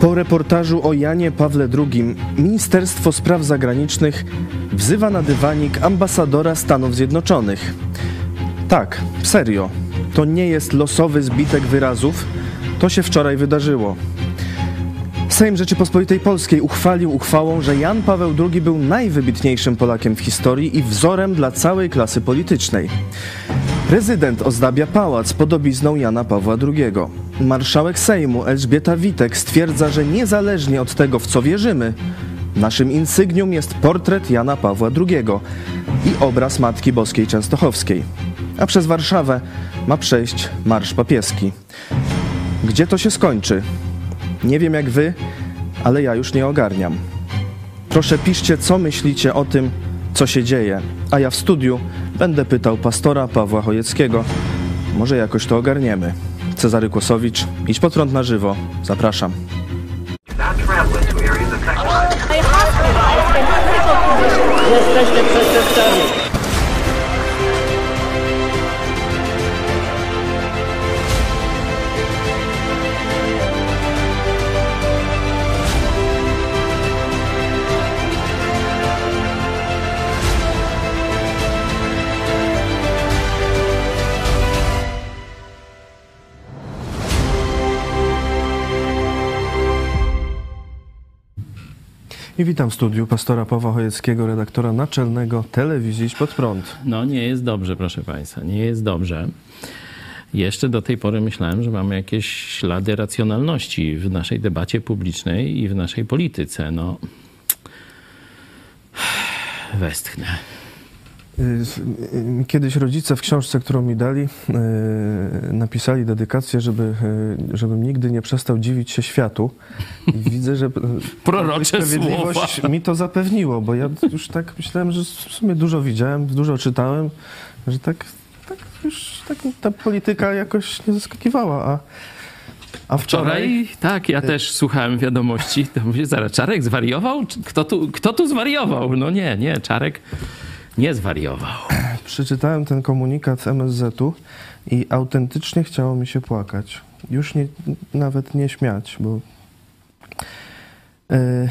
Po reportażu o Janie Pawle II Ministerstwo Spraw Zagranicznych wzywa na dywanik ambasadora Stanów Zjednoczonych. Tak, serio. To nie jest losowy zbitek wyrazów. To się wczoraj wydarzyło. Sejm Rzeczypospolitej Polskiej uchwalił uchwałą, że Jan Paweł II był najwybitniejszym Polakiem w historii i wzorem dla całej klasy politycznej. Prezydent ozdabia pałac podobizną Jana Pawła II. Marszałek Sejmu Elżbieta Witek stwierdza, że niezależnie od tego, w co wierzymy, naszym insygnium jest portret Jana Pawła II i obraz Matki Boskiej Częstochowskiej. A przez Warszawę ma przejść Marsz Papieski. Gdzie to się skończy? Nie wiem jak wy, ale ja już nie ogarniam. Proszę piszcie, co myślicie o tym, co się dzieje, a ja w studiu będę pytał pastora Pawła Chojeckiego. Może jakoś to ogarniemy. Cezary Kłosowicz, idź pod prąd na żywo. Zapraszam. Jesteście przestępcami. I witam w studiu pastora Pawła Chojeckiego, redaktora naczelnego telewizji pod prąd. No nie jest dobrze, proszę Państwa, nie jest dobrze. Jeszcze do tej pory myślałem, że mamy jakieś ślady racjonalności w naszej debacie publicznej i w naszej polityce. No, westchnę. Y, y, Kiedyś rodzice w książce, którą mi dali, y, napisali dedykację, żeby, żebym nigdy nie przestał dziwić się światu. I widzę, że sprawiedliwość słowa. mi to zapewniło, bo ja już tak myślałem, że w sumie dużo widziałem, dużo czytałem, że tak, tak już tak ta polityka jakoś nie zaskakiwała, a, a wczoraj... Wczoraj, tak, ja też słuchałem wiadomości. To mówię, zaraz, Czarek zwariował? Kto tu, kto tu zwariował? No nie, nie, Czarek nie zwariował. Przeczytałem ten komunikat MSZ-u i autentycznie chciało mi się płakać. Już nie, nawet nie śmiać, bo. E,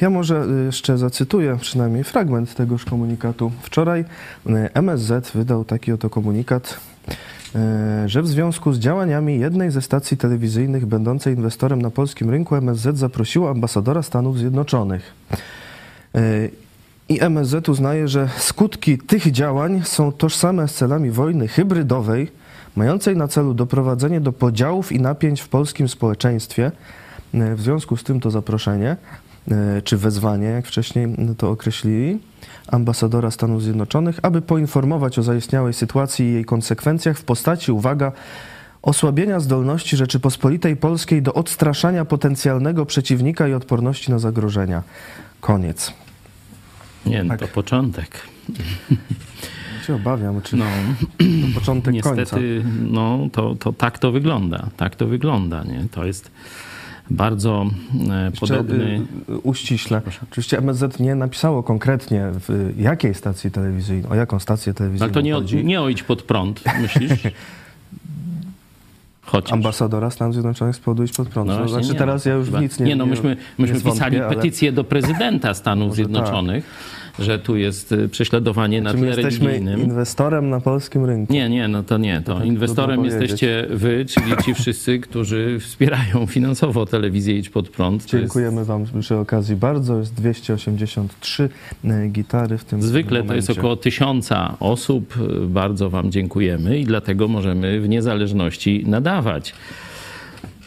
Ja może jeszcze zacytuję przynajmniej fragment tegoż komunikatu. Wczoraj e, MSZ wydał taki oto komunikat, e, że w związku z działaniami jednej ze stacji telewizyjnych będącej inwestorem na polskim rynku MSZ zaprosiło ambasadora Stanów Zjednoczonych. I MSZ uznaje, że skutki tych działań są tożsame z celami wojny hybrydowej, mającej na celu doprowadzenie do podziałów i napięć w polskim społeczeństwie. E, W związku z tym to zaproszenie, e, czy wezwanie, jak wcześniej to określili, ambasadora Stanów Zjednoczonych, aby poinformować o zaistniałej sytuacji i jej konsekwencjach w postaci, uwaga, osłabienia zdolności Rzeczypospolitej Polskiej do odstraszania potencjalnego przeciwnika i odporności na zagrożenia. Koniec. Nie, no Tak. to początek. Ja się obawiam, czy No, to początek końca. niestety, no, to, to tak to wygląda. Tak to wygląda, nie? To jest bardzo e, Jeszcze, podobny... y, uściśle. Oczywiście MSZ nie napisało konkretnie w jakiej stacji telewizyjnej, o jaką stację telewizyjną Ale to nie, o- chodzi. nie ojdź pod prąd, myślisz? Chociaż. Ambasadora Stanów Zjednoczonych z powodu iść pod prąd. No No, znaczy nie. teraz ja już Chyba- nic nie Nie, no myśmy, myśmy pisali ale petycję do prezydenta Stanów Może Zjednoczonych, że tu jest y, prześladowanie na tle jesteśmy religijnym. inwestorem na polskim rynku. Nie, nie, no to nie. To tak inwestorem jesteście wy, czyli ci wszyscy, którzy wspierają finansowo telewizję Idź Pod Prąd. To jest- Dziękujemy Wam przy okazji bardzo. Jest 283 e, gitary w tym Zwykle to momencie. jest około tysiąca osób. Bardzo Wam dziękujemy i dlatego możemy w niezależności nadawać.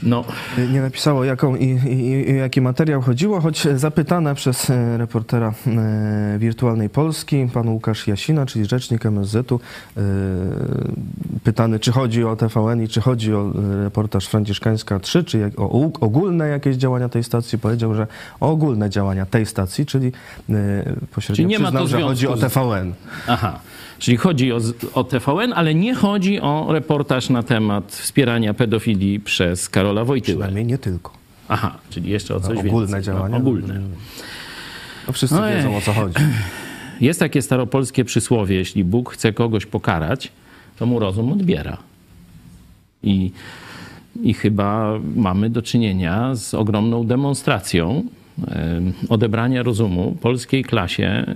No, Nie napisało, jaką i, i, i jaki materiał chodziło, choć zapytane przez e, reportera e, Wirtualnej Polski, pan Łukasz Jasina, czyli rzecznik MSZ-u, e, pytany, czy chodzi o TVN i czy chodzi o reportaż Franciszkańska 3, czy jak, o ogólne jakieś działania tej stacji, powiedział, że o ogólne działania tej stacji, czyli pośrednio Czyli nie ma przyznał, to że chodzi o TVN. Aha, czyli chodzi o, o TVN, ale nie chodzi o reportaż na temat wspierania pedofilii przez Karola Wojtyłę. Przynajmniej nie tylko. Aha, czyli jeszcze o coś ogólne więcej. działania. No, ogólne. No, wszyscy Ojej. wiedzą, o co chodzi. Jest takie staropolskie przysłowie, jeśli Bóg chce kogoś pokarać, to mu rozum odbiera. I i chyba mamy do czynienia z ogromną demonstracją odebrania rozumu polskiej klasie,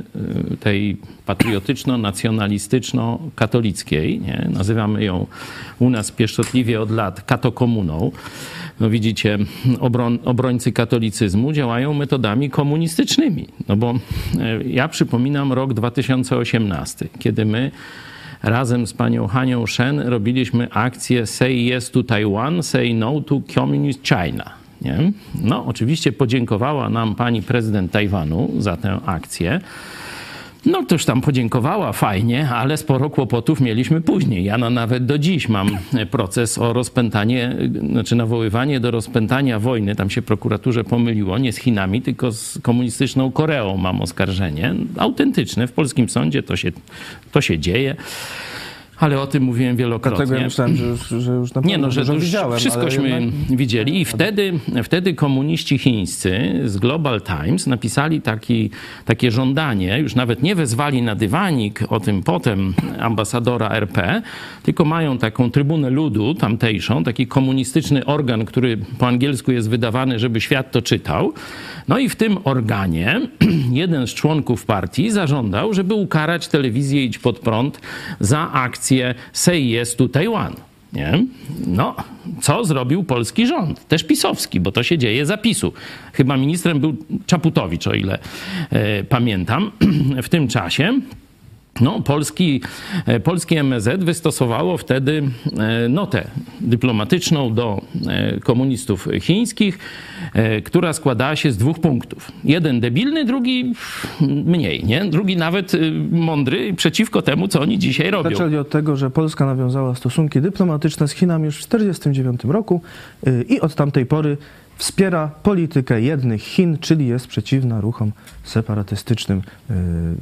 tej patriotyczno-nacjonalistyczno-katolickiej. Nie? Nazywamy ją u nas pieszczotliwie od lat katokomuną. No widzicie, obron, obrońcy katolicyzmu działają metodami komunistycznymi. No bo ja przypominam rok 2018, kiedy my razem z panią Hanią Shen robiliśmy akcję Say Yes to Taiwan, Say No to Communist China. Nie? No, oczywiście podziękowała nam pani prezydent Tajwanu za tę akcję. No, toż tam podziękowała fajnie, ale sporo kłopotów mieliśmy później. Ja no, nawet do dziś mam proces o rozpętanie, znaczy nawoływanie do rozpętania wojny. Tam się prokuraturze pomyliło, nie z Chinami, tylko z komunistyczną Koreą mam oskarżenie. Autentyczne, w polskim sądzie to się, to się dzieje ale o tym mówiłem wielokrotnie. Dlatego ja myślałem, że już, że już Nie no, że już widziałem, wszystkośmy jednak... widzieli i wtedy, wtedy komuniści chińscy z Global Times napisali taki, takie żądanie, już nawet nie wezwali na dywanik o tym potem ambasadora RP, tylko mają taką trybunę ludu tamtejszą, taki komunistyczny organ, który po angielsku jest wydawany, żeby świat to czytał. No i w tym organie jeden z członków partii zażądał, żeby ukarać telewizję Idź Pod Prąd za akcję Say Yes to Taiwan. Nie? No, co zrobił polski rząd? Też pisowski, bo to się dzieje zapisu. Chyba ministrem był Czaputowicz, o ile e, pamiętam, w tym czasie. No, polski, e, polskie MSZ wystosowało wtedy e, notę dyplomatyczną do e, komunistów chińskich, która składała się z dwóch punktów. Jeden debilny, drugi mniej, nie? Drugi nawet mądry przeciwko temu, co oni dzisiaj robią. Zaczęli od tego, że Polska nawiązała stosunki dyplomatyczne z Chinami już w 1949 roku i od tamtej pory wspiera politykę jednych Chin, czyli jest przeciwna ruchom separatystycznym yy,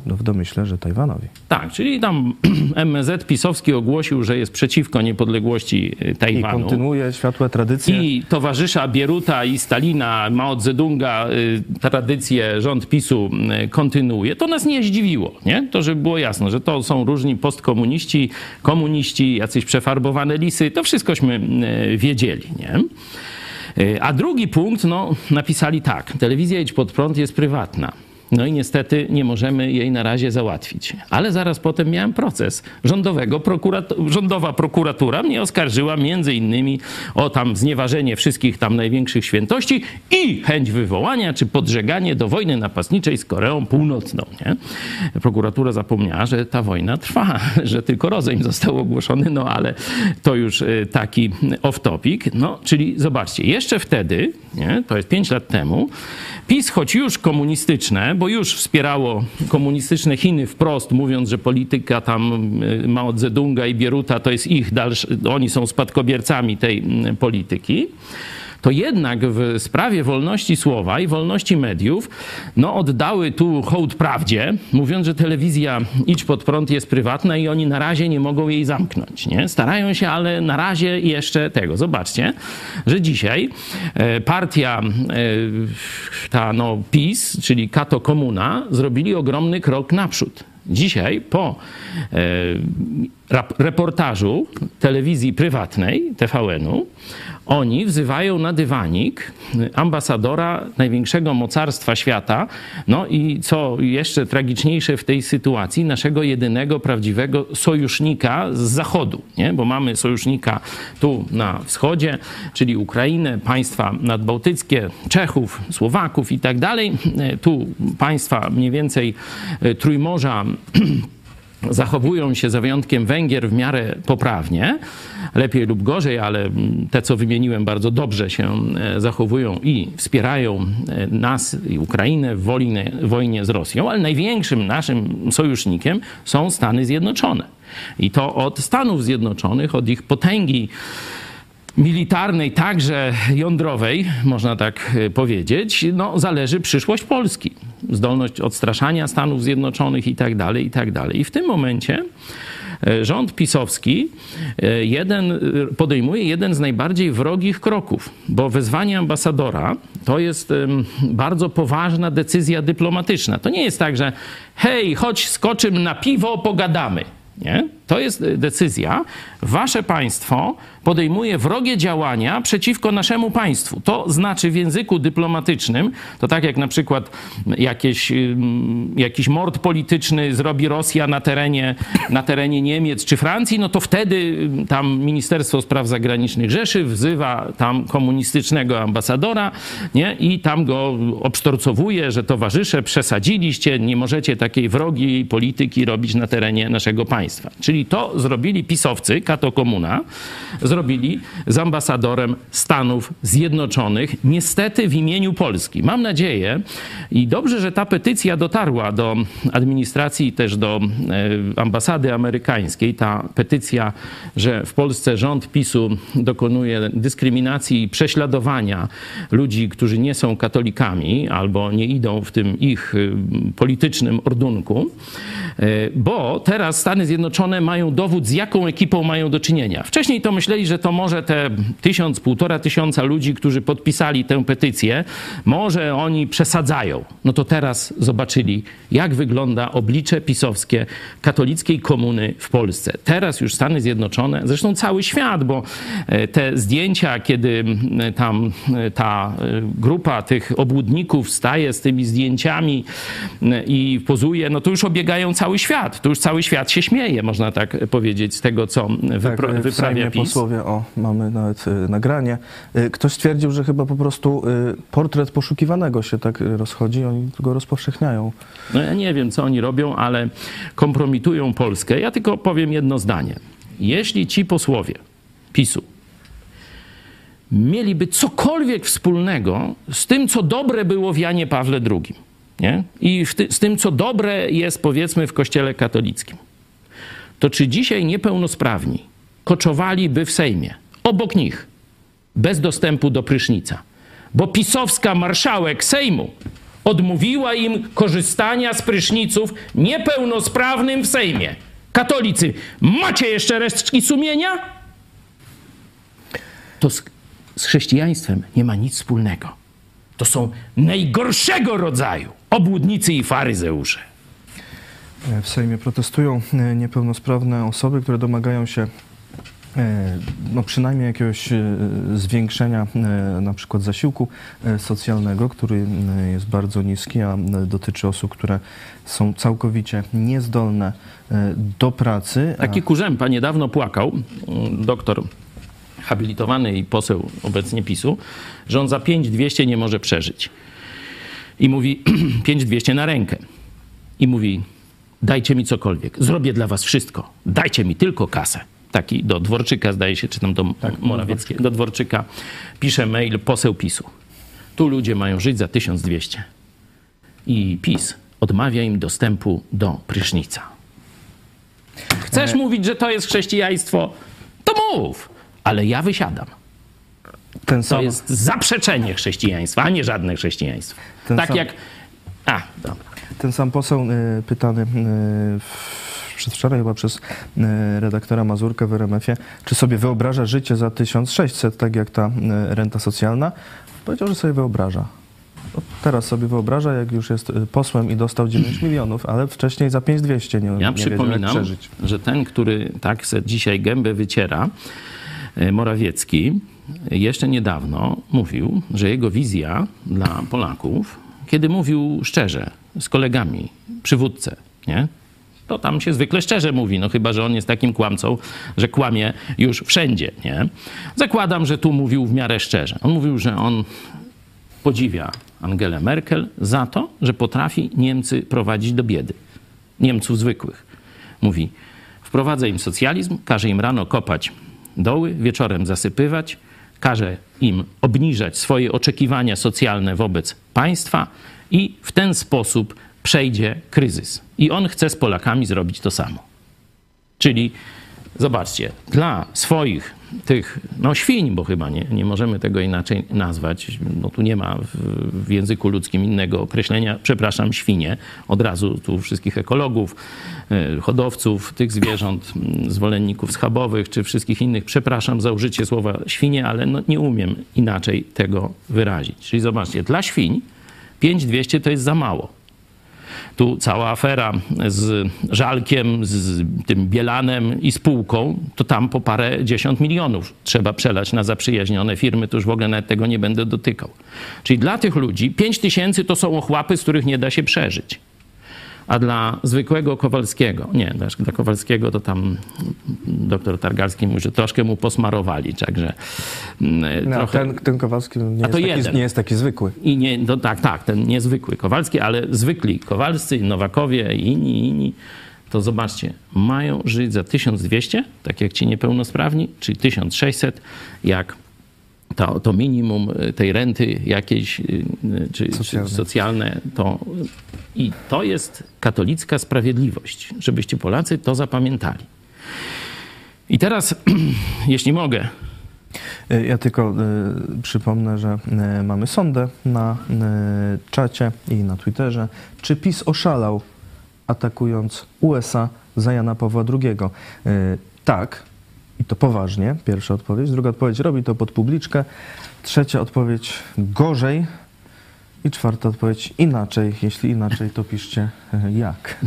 no w domyśle, że Tajwanowi. Tak, czyli tam MZ pisowski ogłosił, że jest przeciwko niepodległości y, Tajwanu. I kontynuuje światłe tradycje. I towarzysza Bieruta i Stalina, Mao Zedonga y, tradycję rząd PiSu y, kontynuuje. To nas nie zdziwiło, nie? To, żeby było jasno, że to są różni postkomuniści, komuniści, jacyś przefarbowane lisy, to wszystkośmy wiedzieli, nie? E, a drugi punkt, no, napisali tak. Telewizja Idź Pod Prąd jest prywatna. No i niestety nie możemy jej na razie załatwić. Ale zaraz potem miałem proces rządowego. Rządowa prokuratura mnie oskarżyła między innymi o tam znieważenie wszystkich tam największych świętości i chęć wywołania czy podżeganie do wojny napastniczej z Koreą Północną. Nie? Prokuratura zapomniała, że ta wojna trwa, że tylko rozejm został ogłoszony, no ale to już y, taki off-topic. No, czyli zobaczcie, jeszcze wtedy, nie? to jest pięć lat temu, PiS, choć już komunistyczne, bo już wspierało komunistyczne Chiny wprost, mówiąc, że polityka tam y, Mao Zedonga i Bieruta to jest ich dalszy, oni są spadkobiercami tej mm, polityki to jednak w sprawie wolności słowa i wolności mediów no, oddały tu hołd prawdzie, mówiąc, że telewizja Idź Pod Prąd jest prywatna i oni na razie nie mogą jej zamknąć. Nie? Starają się, ale na razie jeszcze tego. Zobaczcie, że dzisiaj e, partia e, ta no, PiS, czyli Kato Komuna, zrobili ogromny krok naprzód. Dzisiaj po e, reportażu telewizji prywatnej TVN-u oni wzywają na dywanik ambasadora największego mocarstwa świata, no i co jeszcze tragiczniejsze w tej sytuacji, naszego jedynego prawdziwego sojusznika z Zachodu, nie? bo mamy sojusznika tu na wschodzie, czyli Ukrainę, państwa nadbałtyckie, Czechów, Słowaków i tak dalej. Tu państwa mniej więcej Trójmorza zachowują się za wyjątkiem Węgier w miarę poprawnie, lepiej lub gorzej, ale te, co wymieniłem, bardzo dobrze się e, zachowują i wspierają e, nas i Ukrainę w wojnie, wojnie z Rosją, ale największym naszym sojusznikiem są Stany Zjednoczone. I to od Stanów Zjednoczonych, od ich potęgi militarnej, także jądrowej, można tak e, powiedzieć, no, zależy przyszłość Polski. Zdolność odstraszania Stanów Zjednoczonych i tak dalej, i tak dalej. I w tym momencie e, rząd pisowski e, jeden, podejmuje jeden z najbardziej wrogich kroków, bo wezwanie ambasadora to jest bardzo poważna decyzja dyplomatyczna. To nie jest tak, że hej, chodź skoczym na piwo, pogadamy. Nie? To jest decyzja. Wasze państwo podejmuje wrogie działania przeciwko naszemu państwu. To znaczy w języku dyplomatycznym, to tak jak na przykład jakieś, jakiś mord polityczny zrobi Rosja na terenie, na terenie Niemiec czy Francji, no to wtedy tam Ministerstwo Spraw Zagranicznych Rzeszy wzywa tam komunistycznego ambasadora nie? i tam go obsztorcowuje, że towarzysze przesadziliście, nie możecie takiej wrogiej polityki robić na terenie naszego państwa. Czyli to zrobili pisowcy, kato komuna, zrobili z ambasadorem Stanów Zjednoczonych, niestety w imieniu Polski. Mam nadzieję i dobrze, że ta petycja dotarła do administracji, też do e, ambasady amerykańskiej. Ta petycja, że w Polsce rząd PiSu dokonuje dyskryminacji i prześladowania ludzi, którzy nie są katolikami albo nie idą w tym ich y, politycznym ordunku, e, bo teraz Stany Zjednoczone mają dowód, z jaką ekipą mają do czynienia. Wcześniej to myśleli, że to może te tysiąc, półtora tysiąca ludzi, którzy podpisali tę petycję, może oni przesadzają. No to teraz zobaczyli, jak wygląda oblicze pisowskie katolickiej komuny w Polsce. Teraz już Stany Zjednoczone, zresztą cały świat, bo e, te zdjęcia, kiedy tam e, ta e, grupa tych obłudników staje z tymi zdjęciami i pozuje, no to już obiegają cały świat. To już cały świat się śmieje, można tak powiedzieć, z tego, co wypra- tak, wyprawia PiS. posłowie, o, mamy nawet y, nagranie. Y, ktoś stwierdził, że chyba po prostu y, portret poszukiwanego się tak rozchodzi, oni go rozpowszechniają. No ja nie wiem, co oni robią, ale kompromitują Polskę. Ja tylko powiem jedno zdanie. Jeśli ci posłowie PiSu mieliby cokolwiek wspólnego z tym, co dobre było w Janie Pawle II nie? i ty, z tym, co dobre jest powiedzmy w Kościele katolickim, to czy dzisiaj niepełnosprawni koczowaliby w Sejmie obok nich bez dostępu do prysznica? Bo pisowska marszałek Sejmu odmówiła im korzystania z pryszniców niepełnosprawnym w Sejmie. Katolicy, macie jeszcze resztki sumienia? To z, z chrześcijaństwem nie ma nic wspólnego. To są najgorszego rodzaju obłudnicy i faryzeusze. E, W Sejmie protestują e, niepełnosprawne osoby, które domagają się e, no przynajmniej jakiegoś zwiększenia na przykład zasiłku socjalnego, który jest bardzo niski, a dotyczy osób, które są całkowicie niezdolne do pracy. Taki Kurzępa niedawno płakał, mm, doktor habilitowany i poseł obecnie PiSu, że on za 5200 nie może przeżyć. I mówi 5200 na rękę. I mówi dajcie mi cokolwiek, zrobię dla was wszystko, dajcie mi tylko kasę. Taki do Dworczyka zdaje się, czy tam do Morawieckiego, do Dworczyka pisze mail poseł PiSu. Tu ludzie mają żyć za 1200. I PiS odmawia im dostępu do prysznica. Chcesz mówić, że to jest chrześcijaństwo? To mów, ale ja wysiadam. ten To sam, jest zaprzeczenie chrześcijaństwa, a nie żadne chrześcijaństwo. Ten tak sam- jak. A, dobra. Ten sam poseł e, pytany w- przedwczoraj chyba przez e, redaktora Mazurkę w RMF-ie, czy sobie wyobraża życie za 1600, tak jak ta renta socjalna, powiedział, że sobie wyobraża. No, teraz sobie wyobraża, jak już jest posłem i dostał 9 milionów, ale wcześniej za 5200 nie, Ja nie przypominam, że ten, który tak dzisiaj gębę wyciera, Morawiecki, jeszcze niedawno mówił, że jego wizja dla Polaków, kiedy mówił szczerze z kolegami, przywódcę, nie? To tam się zwykle szczerze mówi, no chyba, że on jest takim kłamcą, że kłamie już wszędzie, nie? Zakładam, że tu mówił w miarę szczerze. On mówił, że on podziwia Angelę Merkel za to, że potrafi Niemcy prowadzić do biedy. Niemców zwykłych. Mówi, wprowadza im socjalizm, każe im rano kopać doły, wieczorem zasypywać, każe im obniżać swoje oczekiwania socjalne wobec państwa i w ten sposób przejdzie kryzys. I on chce z Polakami zrobić to samo. Czyli zobaczcie, dla swoich tych, no świń, bo chyba nie, nie możemy tego inaczej nazwać, no tu nie ma w, w języku ludzkim innego określenia, przepraszam, świnie, od razu tu wszystkich ekologów, e, hodowców tych zwierząt, m, zwolenników schabowych, czy wszystkich innych, przepraszam za użycie słowa świnie, ale no nie umiem inaczej tego wyrazić. Czyli zobaczcie, dla świń 5200 to jest za mało. tu cała afera z Żalkiem, z tym Bielanem i spółką, to tam po parę dziesiąt milionów trzeba przelać na zaprzyjaźnione firmy, to już w ogóle nawet tego nie będę dotykał. Czyli dla tych ludzi 5 tysięcy to są ochłapy, z których nie da się przeżyć. A dla zwykłego Kowalskiego, nie, dla Kowalskiego to tam doktor Targalski mówi, że troszkę mu posmarowali, także no, trochę... ten, ten Kowalski nie, jest taki, nie jest taki zwykły. I nie, no tak, tak, ten niezwykły Kowalski, ale zwykli Kowalscy, Nowakowie i inni, inni, to zobaczcie, mają żyć za 1200, tak jak ci niepełnosprawni, czy 1600, jak to, to minimum tej renty jakiejś, czy, socjalne. czy socjalne, to i to jest katolicka sprawiedliwość, żebyście Polacy to zapamiętali. I teraz, jeśli mogę. Ja tylko y, przypomnę, że y, mamy sondę na y, czacie i na Twitterze. Czy PiS oszalał atakując USA za Jana Pawła II? tak, i to poważnie. Pierwsza odpowiedź. Druga odpowiedź robi to pod publiczkę. Trzecia odpowiedź gorzej. I czwarta odpowiedź inaczej. Jeśli inaczej, to piszcie jak.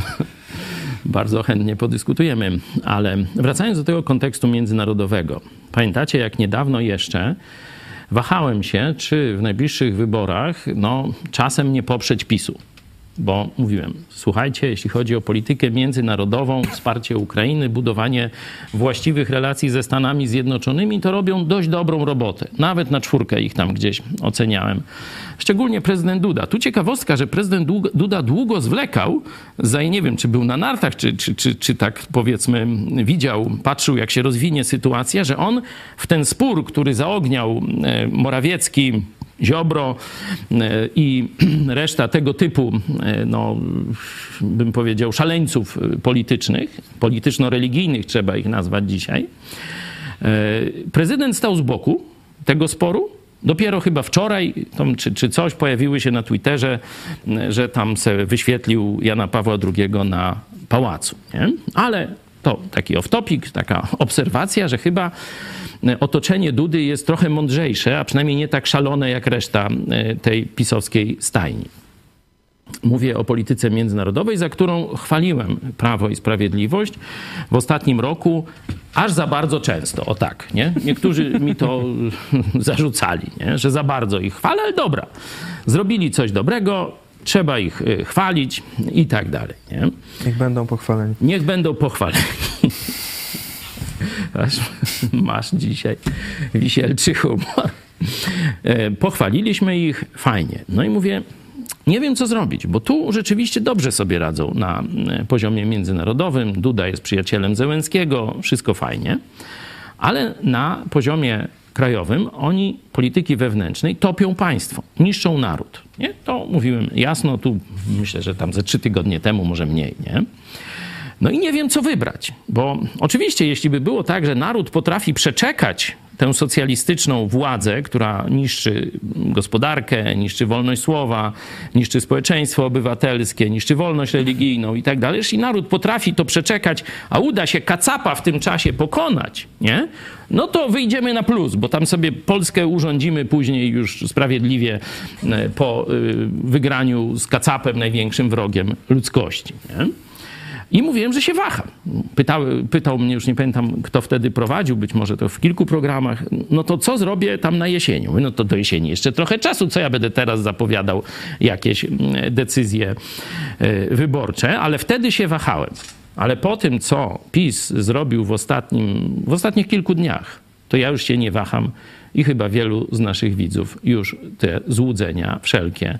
Bardzo chętnie podyskutujemy, ale wracając do tego kontekstu międzynarodowego. Pamiętacie, jak niedawno jeszcze wahałem się, czy w najbliższych wyborach no, czasem nie poprzeć PiSu bo mówiłem, słuchajcie, jeśli chodzi o politykę międzynarodową, wsparcie Ukrainy, budowanie właściwych relacji ze Stanami Zjednoczonymi, to robią dość dobrą robotę. Nawet na czwórkę ich tam gdzieś oceniałem. Szczególnie prezydent Duda. Tu ciekawostka, że prezydent Duda długo zwlekał, za nie wiem, czy był na nartach, czy, czy, czy, czy tak powiedzmy widział, patrzył jak się rozwinie sytuacja, że on w ten spór, który zaogniał e, Morawiecki, Ziobro e, i reszta tego typu, e, no, bym powiedział, szaleńców politycznych, polityczno-religijnych trzeba ich nazwać dzisiaj. E, prezydent stał z boku tego sporu. Dopiero chyba wczoraj, czy, czy coś, pojawiły się na Twitterze, że tam se wyświetlił Jana Pawła II na pałacu. Nie? Ale to taki off-topic, taka obserwacja, że chyba otoczenie Dudy jest trochę mądrzejsze, a przynajmniej nie tak szalone jak reszta e, tej pisowskiej stajni. Mówię o polityce międzynarodowej, za którą chwaliłem Prawo i Sprawiedliwość w ostatnim roku aż za bardzo często. O tak, nie? Niektórzy mi to zarzucali, nie? że za bardzo ich chwalę, ale dobra. Zrobili coś dobrego, trzeba ich e, chwalić i tak dalej. Nie? Niech będą pochwaleni. Niech będą pochwaleni. Masz dzisiaj wisielczy humor. E, pochwaliliśmy ich, fajnie. No i mówię, nie wiem co zrobić, bo tu rzeczywiście dobrze sobie radzą na e, poziomie międzynarodowym. Duda jest przyjacielem Zełenskiego, wszystko fajnie, ale na poziomie krajowym oni polityki wewnętrznej topią państwo, niszczą naród. Nie? To mówiłem jasno, tu myślę, że tam ze trzy tygodnie temu, może mniej, nie? No i nie wiem, co wybrać, bo oczywiście, jeśli by było tak, że naród potrafi przeczekać tę socjalistyczną władzę, która niszczy gospodarkę, niszczy wolność słowa, niszczy społeczeństwo obywatelskie, niszczy wolność religijną i tak dalej. Jeśli naród potrafi to przeczekać, a uda się kacapa w tym czasie pokonać, nie? no to wyjdziemy na plus, bo tam sobie Polskę urządzimy później już sprawiedliwie e, po e, wygraniu z kacapem, największym wrogiem ludzkości. Nie? I mówiłem, że się waham. Pytał, pytał mnie, już nie pamiętam, kto wtedy prowadził, być może to w kilku programach, no to co zrobię tam na jesieniu? No to do jesieni jeszcze trochę czasu, co ja będę teraz zapowiadał jakieś mm, decyzje e, wyborcze, ale wtedy się wahałem. Ale po tym, co PiS zrobił w, ostatnim, w ostatnich kilku dniach, to ja już się nie waham i chyba wielu z naszych widzów już te złudzenia wszelkie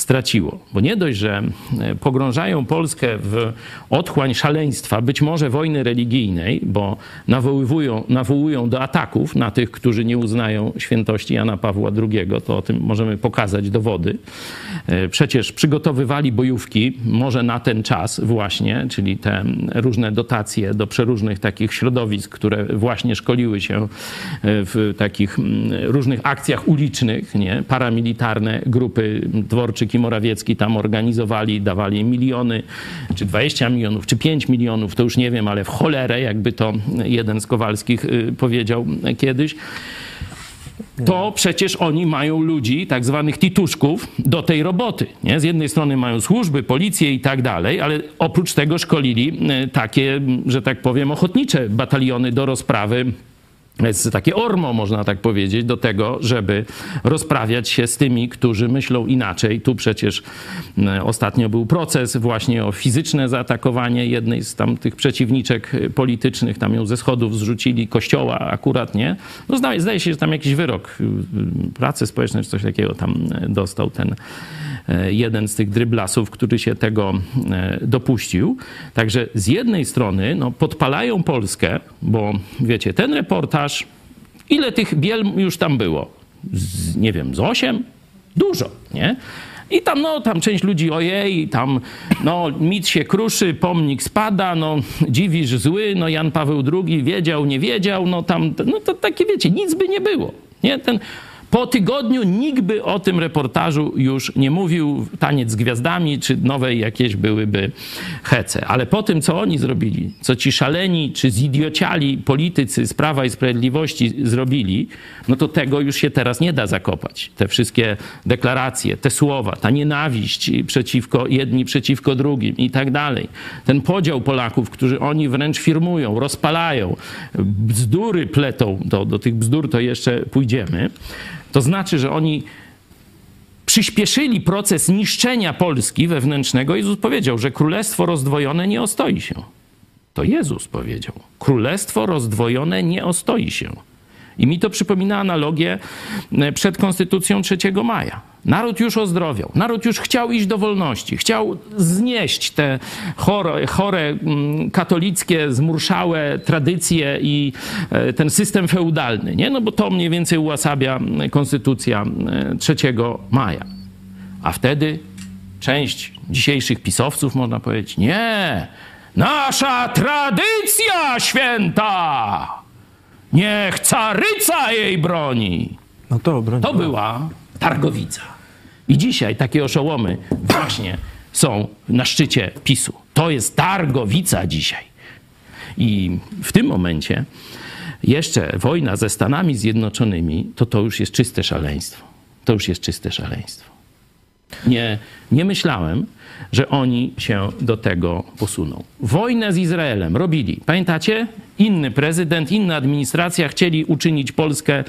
straciło. Bo nie dość, że e, pogrążają Polskę w otchłań szaleństwa, być może wojny religijnej, bo nawołują, nawołują do ataków na tych, którzy nie uznają świętości Jana Pawła II, to o tym możemy pokazać dowody. E, przecież przygotowywali bojówki, może na ten czas właśnie, czyli te różne dotacje do przeróżnych takich środowisk, które właśnie szkoliły się e, w takich różnych akcjach ulicznych, nie? paramilitarne grupy dworczyk i Morawiecki tam organizowali, dawali miliony, czy 20 milionów, czy 5 milionów, to już nie wiem, ale w cholerę, jakby to jeden z Kowalskich y, powiedział kiedyś. to przecież oni mają ludzi, tak zwanych tituszków, do tej roboty. Nie? Z jednej strony mają służby, policję i tak dalej, ale oprócz tego szkolili e, takie, że tak powiem, ochotnicze bataliony do rozprawy jest takie ormo, można tak powiedzieć, do tego, żeby rozprawiać się z tymi, którzy myślą inaczej. Tu przecież e, ostatnio był proces właśnie o fizyczne zaatakowanie jednej z tam tych przeciwniczek politycznych. Tam ją ze schodów zrzucili, kościoła akurat, nie? No zdaje, się, że tam jakiś wyrok y, pracy społecznej czy coś takiego tam e, dostał ten jeden z tych dryblasów, który się tego e, dopuścił. Także z jednej strony no, podpalają Polskę, bo wiecie, ten reportaż, ile tych biel już tam było? Z, nie wiem, z osiem? Dużo, nie? I tam, no, tam część ludzi, ojej, tam, no, mit się kruszy, pomnik spada, no, dziwisz zły, no, Jan Paweł II wiedział, nie wiedział, no, tam, no, to takie, wiecie, nic by nie było, nie? Ten po tygodniu nikt by o tym reportażu już nie mówił. Taniec z gwiazdami, czy nowe jakieś byłyby hece. Ale po tym, co oni zrobili, co ci szaleni, czy zidiociali politycy z Prawa i Sprawiedliwości zrobili, no to tego już się teraz nie da zakopać. Te wszystkie deklaracje, te słowa, ta nienawiść przeciwko jedni przeciwko drugim i tak dalej. Ten podział Polaków, którzy oni wręcz firmują, rozpalają, bzdury pletą, do, do tych bzdur to jeszcze pójdziemy. To znaczy, że oni przyspieszyli proces niszczenia Polski wewnętrznego. Jezus powiedział, że królestwo rozdwojone nie ostoi się. To Jezus powiedział. Królestwo rozdwojone nie ostoi się. I mi to przypomina analogię e, przed Konstytucją 3 maja. Naród już ozdrowiał, naród już chciał iść do wolności, chciał znieść te chore, chore mm, katolickie, zmurszałe tradycje i e, ten system feudalny, nie? No bo to mniej więcej ułasabia Konstytucja 3 e, maja. A wtedy część dzisiejszych pisowców, można powiedzieć, nie, nasza tradycja święta! Niech caryca jej broni. No to broni. To była Targowica. I dzisiaj takie oszołomy właśnie są na szczycie PiSu. To jest Targowica dzisiaj. I w tym momencie jeszcze wojna ze Stanami Zjednoczonymi, to to już jest czyste szaleństwo. To już jest czyste szaleństwo. Nie, nie myślałem, że oni się do tego posuną. Wojnę z Izraelem robili. Pamiętacie? Inny prezydent, inna administracja chcieli uczynić Polskę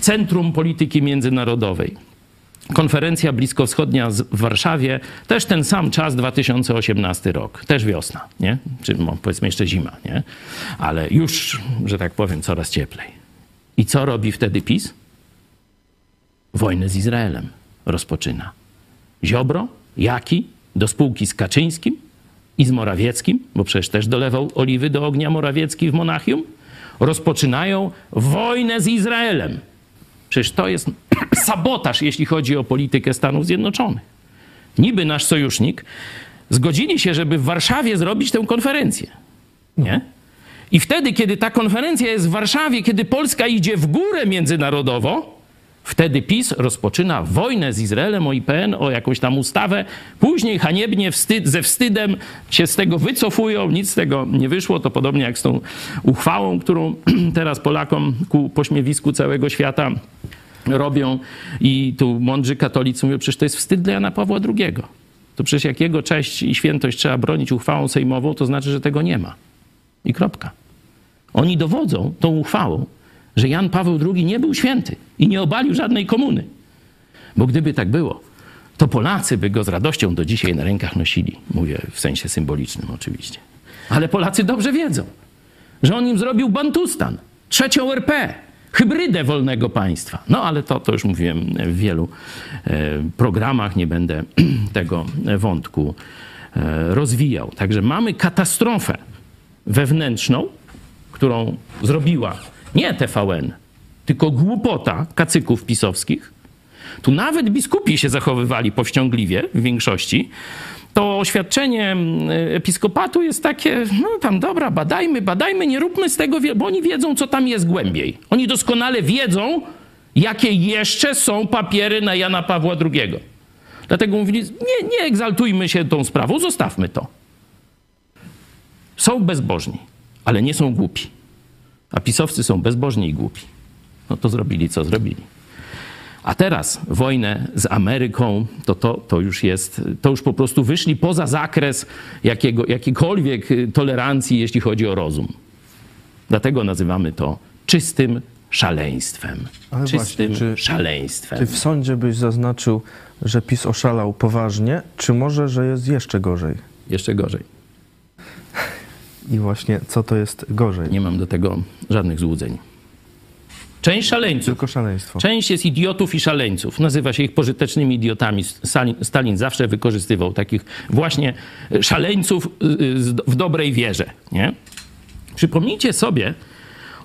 centrum polityki międzynarodowej. Konferencja bliskowschodnia w Warszawie, też ten sam czas, 2018 rok, też wiosna, nie? Czy no, powiedzmy jeszcze zima, nie? Ale już, że tak powiem, coraz cieplej. I co robi wtedy PiS? Wojnę z Izraelem rozpoczyna. Ziobro, Jaki, do spółki z Kaczyńskim i z Morawieckim, bo przecież też dolewał oliwy do ognia Morawiecki w Monachium, rozpoczynają wojnę z Izraelem. Przecież to jest sabotaż, jeśli chodzi o politykę Stanów Zjednoczonych. Niby nasz sojusznik zgodzili się, żeby w Warszawie zrobić tę konferencję. Nie? I wtedy, kiedy ta konferencja jest w Warszawie, kiedy Polska idzie w górę międzynarodowo, Wtedy PiS rozpoczyna wojnę z Izraelem o IPN, o jakąś tam ustawę. Później haniebnie wstyd, ze wstydem się z tego wycofują. Nic z tego nie wyszło. To podobnie jak z tą uchwałą, którą teraz Polakom ku pośmiewisku całego świata robią. I tu mądrzy katolicy mówią, przecież to jest wstyd dla Jana Pawła II. To przecież jak jego cześć i świętość trzeba bronić uchwałą sejmową, to znaczy, że tego nie ma. I kropka. Oni dowodzą tą uchwałą, że Jan Paweł II nie był święty i nie obalił żadnej komuny. Bo gdyby tak było, to Polacy by go z radością do dzisiaj na rękach nosili. Mówię w sensie symbolicznym oczywiście. Ale Polacy dobrze wiedzą, że on im zrobił Bantustan, trzecią RP, hybrydę wolnego państwa. No ale to, to już mówiłem w wielu e, programach, nie będę tego wątku e, rozwijał. Także mamy katastrofę wewnętrzną, którą zrobiła nie TVN, tylko głupota kacyków pisowskich. Tu nawet biskupi się zachowywali powściągliwie w większości. To oświadczenie mm, episkopatu jest takie, no tam dobra, badajmy, badajmy, nie róbmy z tego, bo oni wiedzą, co tam jest głębiej. Oni doskonale wiedzą, jakie jeszcze są papiery na Jana Pawła II. Dlatego mówili, nie, nie egzaltujmy się tą sprawą, zostawmy to. Są bezbożni, ale nie są głupi. A pisowcy są bezbożni i głupi. no to zrobili, co zrobili. A teraz wojnę z Ameryką, to, to, to już jest, to już po prostu wyszli poza zakres jakiego, jakiejkolwiek tolerancji, jeśli chodzi o rozum. Dlatego nazywamy to czystym szaleństwem. Ale czystym właśnie, czy- szaleństwem. Czy w sądzie byś zaznaczył, że PiS oszalał poważnie, czy może, że jest jeszcze gorzej? Jeszcze gorzej. I właśnie co to jest gorzej? Nie mam do tego żadnych złudzeń. Część szaleńców. Tylko szaleństwo. Część jest idiotów i szaleńców. Nazywa się ich pożytecznymi idiotami. Stalin, Stalin zawsze wykorzystywał takich właśnie szaleńców y, y, z- w dobrej wierze. Nie? Przypomnijcie sobie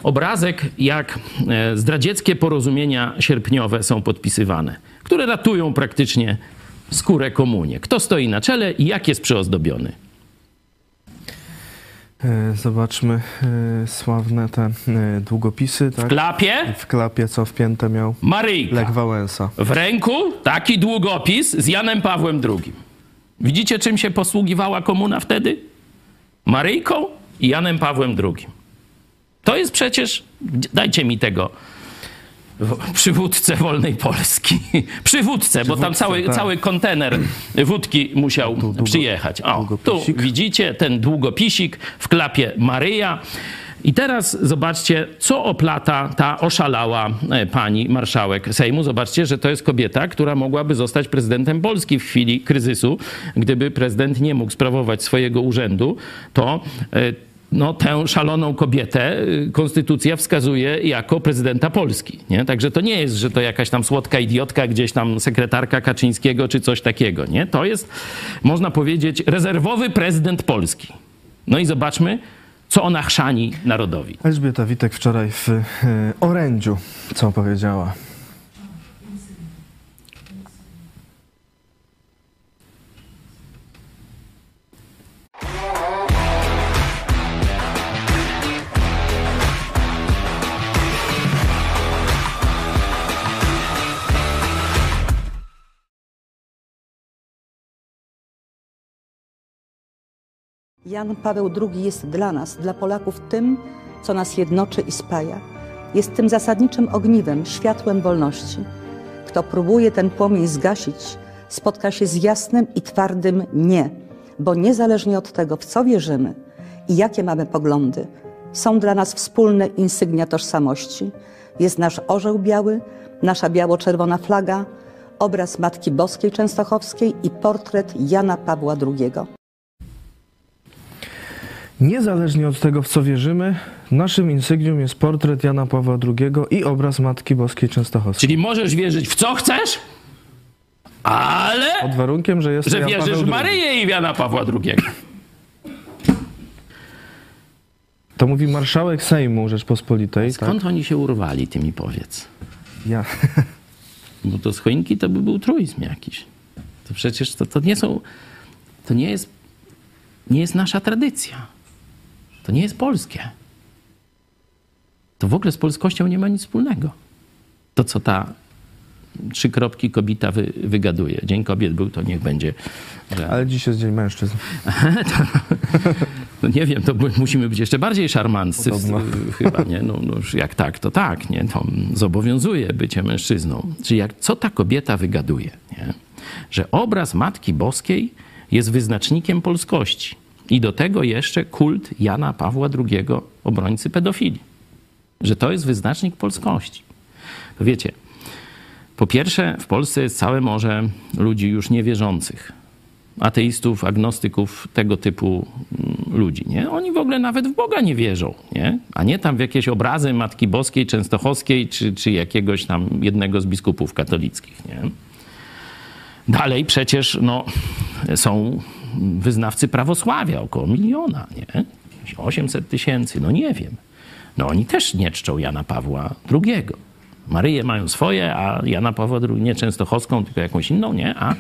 obrazek, jak e, zdradzieckie porozumienia sierpniowe są podpisywane, które ratują praktycznie skórę komunie. Kto stoi na czele i jak jest przyozdobiony. E, Zobaczmy e, sławne te e, długopisy, tak? W klapie W klapie, co wpięte miał Maryjka. Lech Wałęsa. W ręku taki długopis z Janem Pawłem II. Widzicie, czym się posługiwała komuna wtedy? Maryjką i Janem Pawłem II. To jest przecież, dajcie mi tego, przywódcę wolnej Polski. Przywódcę, bo tam cały, tak. cały kontener wódki musiał przyjechać. O, tu widzicie ten długopisik w klapie Maryja. I teraz zobaczcie, co oplata ta oszalała e, pani marszałek Sejmu. Zobaczcie, że to jest kobieta, która mogłaby zostać prezydentem Polski w chwili kryzysu. Gdyby prezydent nie mógł sprawować swojego urzędu, to e, no, tę szaloną kobietę y, konstytucja wskazuje jako prezydenta Polski. Nie? Także to nie jest, że to jakaś tam słodka idiotka, gdzieś tam sekretarka Kaczyńskiego czy coś takiego. Nie? To jest, można powiedzieć, rezerwowy prezydent Polski. No i zobaczmy, co ona chrzani narodowi. Elżbieta Witek wczoraj w e, orędziu, co powiedziała. Jan Paweł II jest dla nas, dla Polaków, tym, co nas jednoczy i spaja. Jest tym zasadniczym ogniwem, światłem wolności. Kto próbuje ten płomień zgasić, spotka się z jasnym i twardym nie, bo niezależnie od tego, w co wierzymy i jakie mamy poglądy, są dla nas wspólne insygnia tożsamości. Jest nasz orzeł biały, nasza biało-czerwona flaga, obraz Matki Boskiej Częstochowskiej i portret Jana Pawła II. Niezależnie od tego, w co wierzymy, naszym insygnium jest portret Jana Pawła II i obraz Matki Boskiej Częstochowskiej. Czyli możesz wierzyć w co chcesz, ale Pod warunkiem, że jest że Jan wierzysz Paweł w. Maryję i w Jana Pawła II. To mówi marszałek Sejmu Rzeczpospolitej. Tak? Skąd oni się urwali, ty mi powiedz? Ja. Bo to z choinki to by był truizm jakiś. To przecież to, to nie są, to nie jest, nie jest nasza tradycja. To nie jest polskie. To w ogóle z polskością nie ma nic wspólnego. To, co ta trzy kropki kobita wy, wygaduje. Dzień kobiet był, to niech będzie. Że... Ale dziś jest Dzień Mężczyzn. No nie wiem, to musimy być jeszcze bardziej szarmanccy. Podobno. Chyba, nie? No, no jak tak, to tak, nie? To zobowiązuje bycie mężczyzną. Czyli jak, co ta kobieta wygaduje, nie? Że obraz Matki Boskiej jest wyznacznikiem polskości. I do tego jeszcze kult Jana Pawła II, obrońcy pedofilii. Że to jest wyznacznik polskości. To wiecie, po pierwsze, w Polsce jest całe morze ludzi już niewierzących. Ateistów, agnostyków, tego typu mm, ludzi. Nie? Oni w ogóle nawet w Boga nie wierzą. Nie? A nie tam w jakieś obrazy Matki Boskiej, Częstochowskiej, czy, czy jakiegoś tam jednego z biskupów katolickich. Nie? Dalej przecież no, są wyznawcy prawosławia, około miliona, nie? 800 tysięcy, no nie wiem. No oni też nie czczą Jana Pawła II. Maryję mają swoje, a Jana Pawła II, nie Częstochowską, tylko jakąś inną, nie? A,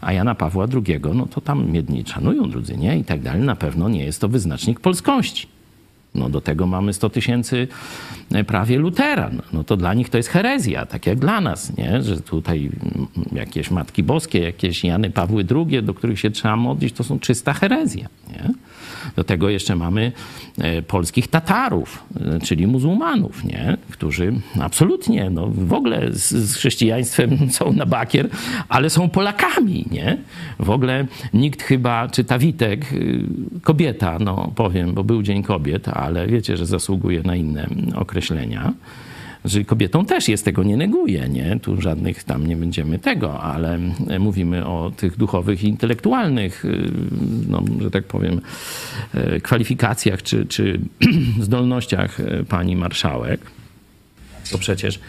a Jana Pawła II, no to tam jedni szanują, drudzy nie i tak dalej. Na pewno nie jest to wyznacznik polskości. No do tego mamy 100 tysięcy e, prawie luteran. No to dla nich to jest herezja, tak jak dla nas, nie? Że tutaj mm, jakieś Matki Boskie, jakieś Jany Pawły II, do których się trzeba modlić, to są czysta herezja, nie? Do tego jeszcze mamy e, polskich Tatarów, e, czyli muzułmanów, nie? którzy absolutnie no, w ogóle z, z chrześcijaństwem są na bakier, ale są Polakami. Nie? W ogóle nikt chyba, czy ta Witek, y, kobieta, no powiem, bo był Dzień Kobiet, ale wiecie, że zasługuje na inne określenia że kobietom też jest, tego nie neguje, nie? Tu żadnych tam nie będziemy tego, ale mówimy o tych duchowych i intelektualnych, y, no, że tak powiem, y, kwalifikacjach czy, czy zdolnościach y, pani marszałek. To przecież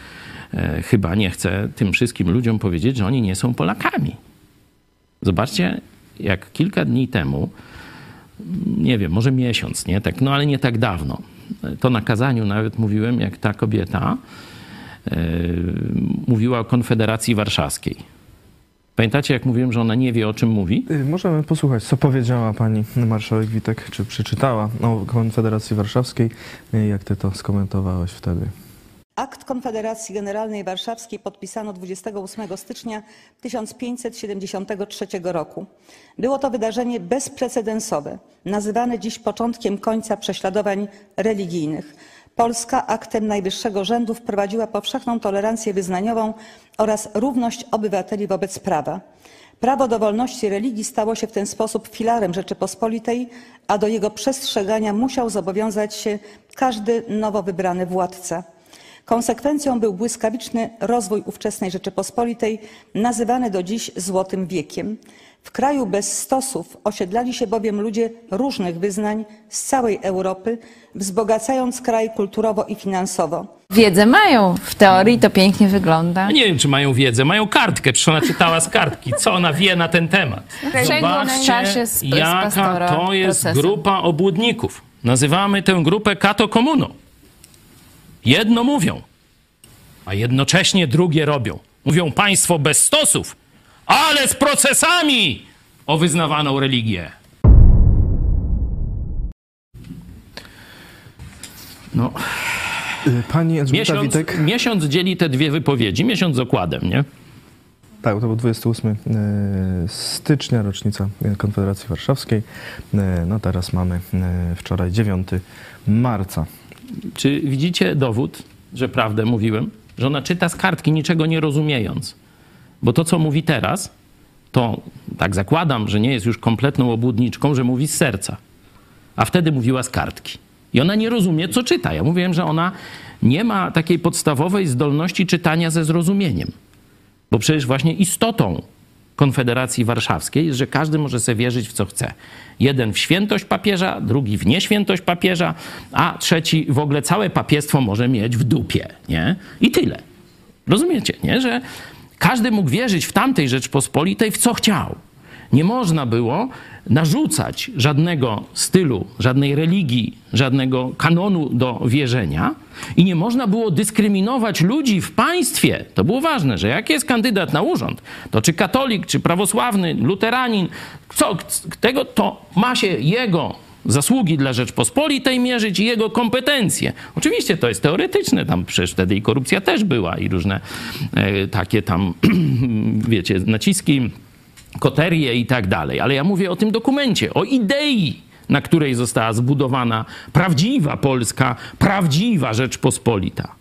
chyba nie chcę tym wszystkim ludziom powiedzieć, że oni nie są Polakami. Zobaczcie, jak kilka dni temu, nie wiem, może miesiąc, nie? Tak, no ale nie tak dawno, to na kazaniu nawet mówiłem, jak ta kobieta yy, mówiła o Konfederacji Warszawskiej. Pamiętacie, jak mówiłem, że ona nie wie, o czym mówi? Y, możemy posłuchać, co powiedziała pani marszałek Witek, czy przeczytała o Konfederacji Warszawskiej, y, jak ty to skomentowałeś wtedy. Akt Konfederacji Generalnej Warszawskiej podpisano 28 stycznia 1573 roku. Było to wydarzenie bezprecedensowe, nazywane dziś początkiem końca prześladowań religijnych. Polska aktem najwyższego rzędu wprowadziła powszechną tolerancję wyznaniową oraz równość obywateli wobec prawa. Prawo do wolności religii stało się w ten sposób filarem Rzeczypospolitej, a do jego przestrzegania musiał zobowiązać się każdy nowo wybrany władca. Konsekwencją był błyskawiczny rozwój ówczesnej Rzeczypospolitej, nazywany do dziś Złotym Wiekiem. W kraju bez stosów osiedlali się bowiem ludzie różnych wyznań z całej Europy, wzbogacając kraj kulturowo i finansowo. Wiedzę mają, w teorii to pięknie wygląda. Nie wiem, czy mają wiedzę. Mają kartkę, przecież ona czytała z kartki. Co ona wie na ten temat? Zobaczcie, jaka to jest grupa obłudników. Nazywamy tę grupę kato komuną. Jedno mówią, a jednocześnie drugie robią. Mówią państwo bez stosów, ale z procesami o wyznawaną religię. No. Pani Elżbieta miesiąc, Witek. miesiąc dzieli te dwie wypowiedzi, miesiąc z okładem, nie? Tak, to był 28 y, stycznia, rocznica Konfederacji Warszawskiej. Y, no teraz mamy wczoraj 9 marca. Czy widzicie dowód, że prawdę mówiłem? Że ona czyta z kartki, niczego nie rozumiejąc. Bo to, co mówi teraz, to tak zakładam, że nie jest już kompletną obłudniczką, że mówi z serca. A wtedy mówiła z kartki. I ona nie rozumie, co czyta. Ja mówiłem, że ona nie ma takiej podstawowej zdolności czytania ze zrozumieniem. Bo przecież właśnie istotą Konfederacji Warszawskiej że każdy może sobie wierzyć w co chce. Jeden w świętość papieża, drugi w nieświętość papieża, a trzeci w ogóle całe papiestwo może mieć w dupie, nie? I tyle. Rozumiecie, nie? Że każdy mógł wierzyć w tamtej Rzeczpospolitej w co chciał. Nie można było narzucać żadnego stylu, żadnej religii, żadnego kanonu do wierzenia i nie można było dyskryminować ludzi w państwie. To było ważne, że jak jest kandydat na urząd, to czy katolik, czy prawosławny, luteranin, co, tego to ma się jego zasługi dla Rzeczpospolitej mierzyć i jego kompetencje. Oczywiście to jest teoretyczne, tam przecież wtedy i korupcja też była i różne e, takie tam, wiecie, naciski koterie i tak dalej. Ale ja mówię o tym dokumencie, o idei, na której została zbudowana prawdziwa Polska, prawdziwa Rzeczpospolita.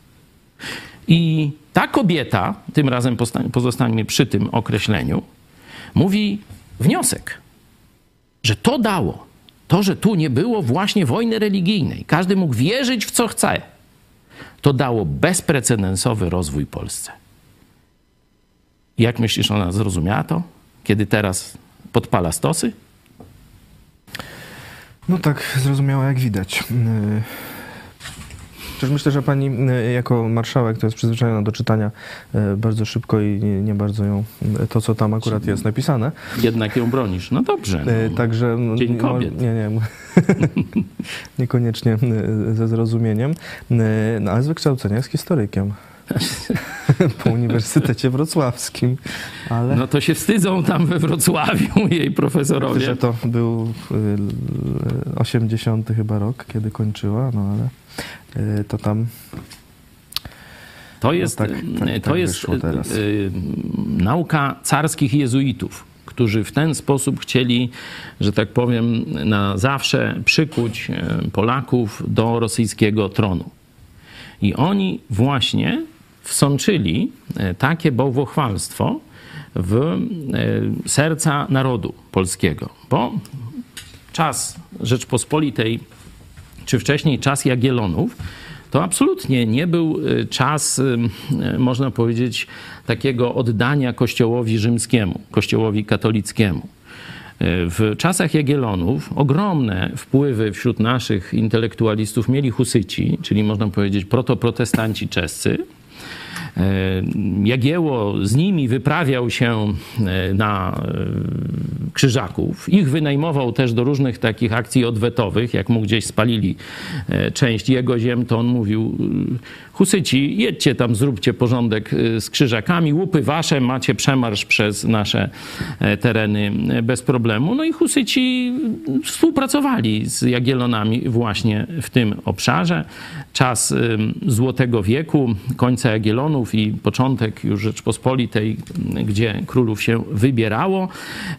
I ta kobieta, tym razem pozostańmy przy tym określeniu, mówi wniosek, że to dało, to, że tu nie było właśnie wojny religijnej, każdy mógł wierzyć w co chce, to dało bezprecedensowy rozwój Polsce. Jak myślisz, ona zrozumiała to? kiedy teraz podpala stosy? No tak, zrozumiałe jak widać. Przecież myślę, że pani y, jako marszałek to jest przyzwyczajona do czytania y, bardzo szybko i nie bardzo ją, y, to co tam akurat jest napisane. Jednak ją bronisz. No dobrze. No. Także no, Dzień kobiet. Nie, nie. Niekoniecznie ze zrozumieniem. No, ale z wykształcenia jest historykiem. po Uniwersytecie Wrocławskim. Ale... No to się wstydzą tam we Wrocławiu jej profesorowie. Myślę, że to był 80 y, chyba rok, kiedy kończyła, no ale y, to tam... To jest, no tak, tak, to tak jest y, nauka carskich jezuitów. którzy w ten sposób chcieli, że tak powiem, na zawsze przykuć Polaków do rosyjskiego tronu. I oni właśnie wsączyli e, takie bałwochwalstwo w e, serca narodu polskiego. Bo czas Rzeczpospolitej, czy wcześniej czas Jagiellonów, to absolutnie nie był y, czas, można powiedzieć, takiego oddania Kościołowi rzymskiemu, Kościołowi katolickiemu. W czasach Jagiellonów ogromne wpływy wśród naszych intelektualistów mieli husyci, czyli można powiedzieć protoprotestanci czescy, E, Jagieło z nimi wyprawiał się e, na e, krzyżaków. Ich wynajmował też do różnych takich akcji odwetowych. Jak mu gdzieś spalili część jego ziem, to on mówił Husyci, jedźcie tam, zróbcie porządek z krzyżakami, łupy wasze, macie przemarsz przez nasze tereny bez problemu. No i Husyci współpracowali z Jagiellonami właśnie w tym obszarze. Czas Złotego Wieku, końca I początek już Rzeczpospolitej, gdzie królów się wybierało.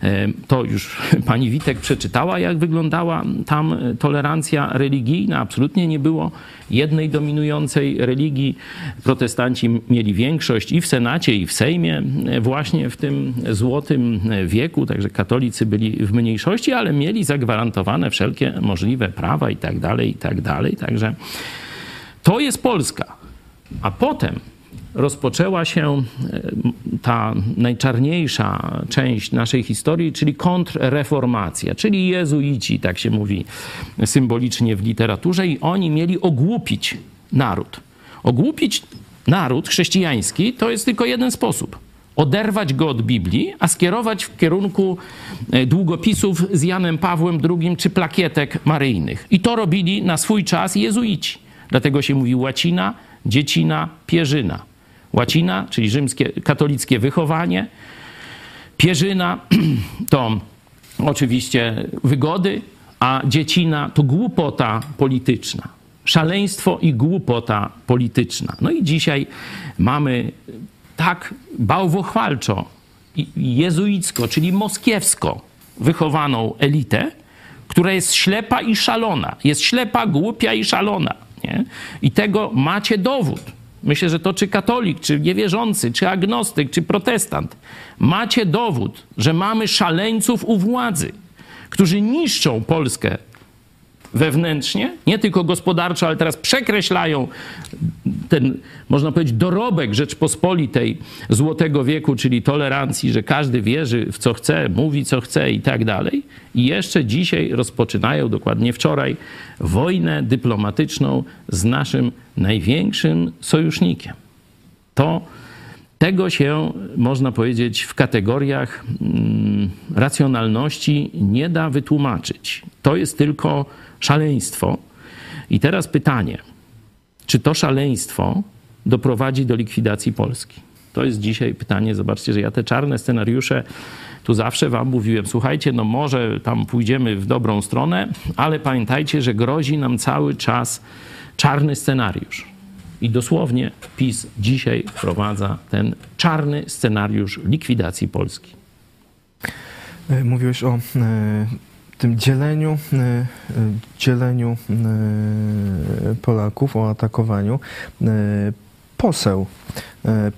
E, to już pani Witek przeczytała, jak wyglądała tam tolerancja religijna. Absolutnie nie było jednej dominującej religii. Protestanci mieli większość i w Senacie, i w Sejmie, e, właśnie w tym złotym wieku, także katolicy byli w mniejszości, ale mieli zagwarantowane wszelkie możliwe prawa i tak dalej, i tak dalej. Także to jest Polska. A potem rozpoczęła się e, ta najczarniejsza część naszej historii, czyli kontrreformacja, czyli jezuici, tak się mówi symbolicznie w literaturze, i oni mieli ogłupić naród. Ogłupić naród chrześcijański to jest tylko jeden sposób. Oderwać go od Biblii, a skierować w kierunku e, długopisów z Janem Pawłem II czy plakietek maryjnych. I to robili na swój czas jezuici. Dlatego się mówi łacina, dziecina, pierzyna. Łacina, czyli rzymskie, katolickie wychowanie. Pierzyna to oczywiście wygody, a dziecina to głupota polityczna. Szaleństwo i głupota polityczna. No i dzisiaj mamy tak bałwochwalczo, jezuicko, czyli moskiewsko wychowaną elitę, która jest ślepa i szalona. Jest ślepa, głupia i szalona. Nie? I tego macie dowód. Myślę, że to czy katolik, czy niewierzący, czy agnostyk, czy protestant, macie dowód, że mamy szaleńców u władzy, którzy niszczą Polskę wewnętrznie, nie tylko gospodarczo, ale teraz przekreślają ten, można powiedzieć, dorobek Rzeczpospolitej Złotego Wieku, czyli tolerancji, że każdy wierzy w co chce, mówi co chce i tak dalej. I jeszcze dzisiaj rozpoczynają, dokładnie wczoraj, wojnę dyplomatyczną z naszym największym sojusznikiem. To tego się, można powiedzieć, w kategoriach mm, racjonalności nie da wytłumaczyć. To jest tylko szaleństwo. I teraz pytanie, czy to szaleństwo doprowadzi do likwidacji Polski? To jest dzisiaj pytanie. Zobaczcie, że ja te czarne scenariusze tu zawsze wam mówiłem, słuchajcie, no może tam pójdziemy w dobrą stronę, ale pamiętajcie, że grozi nam cały czas czarny scenariusz. I dosłownie PiS dzisiaj wprowadza ten czarny scenariusz likwidacji Polski. E, mówiłeś o e, tym dzieleniu, e, dzieleniu Polaków, o atakowaniu. Poseł,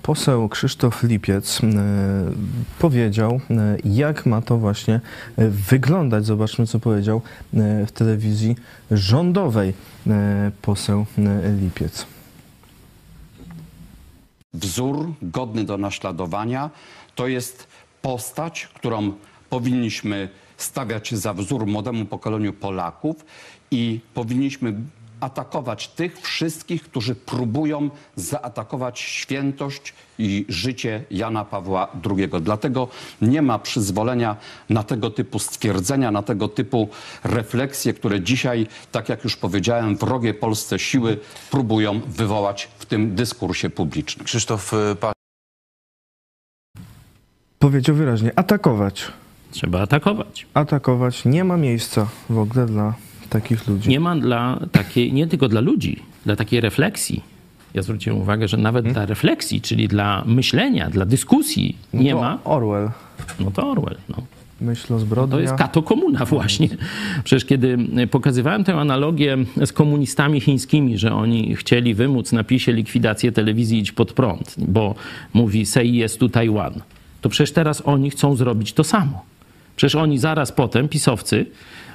poseł Krzysztof Lipiec powiedział, jak ma to właśnie wyglądać. Zobaczmy, co powiedział w telewizji rządowej poseł Lipiec. Wzór godny do naśladowania to jest postać, którą powinniśmy stawiać za wzór młodemu pokoleniu Polaków i powinniśmy atakować tych wszystkich, którzy próbują zaatakować świętość i życie Jana Pawła II. Dlatego nie ma przyzwolenia na tego typu stwierdzenia, na tego typu refleksje, które dzisiaj, tak jak już powiedziałem, wrogie Polsce siły próbują wywołać w tym dyskursie publicznym. Krzysztof y. powiedział wyraźnie, atakować. Trzeba atakować. Atakować. Nie ma miejsca w ogóle dla takich ludzi. Nie ma dla takiej, nie tylko dla ludzi, dla takiej refleksji. ja zwróciłem uwagę, że nawet hmm? dla refleksji, czyli dla myślenia, dla dyskusji nie no ma. Orwell. No to Orwell. No. Myśl o zbrodni. To jest kato komuna właśnie. Przecież kiedy pokazywałem tę analogię z komunistami chińskimi, że oni chcieli wymóc na PiSie likwidację telewizji Idź Pod Prąd, bo mówi say jest tu Tajwan, to przecież teraz oni chcą zrobić to samo. Przecież oni zaraz potem, pisowcy,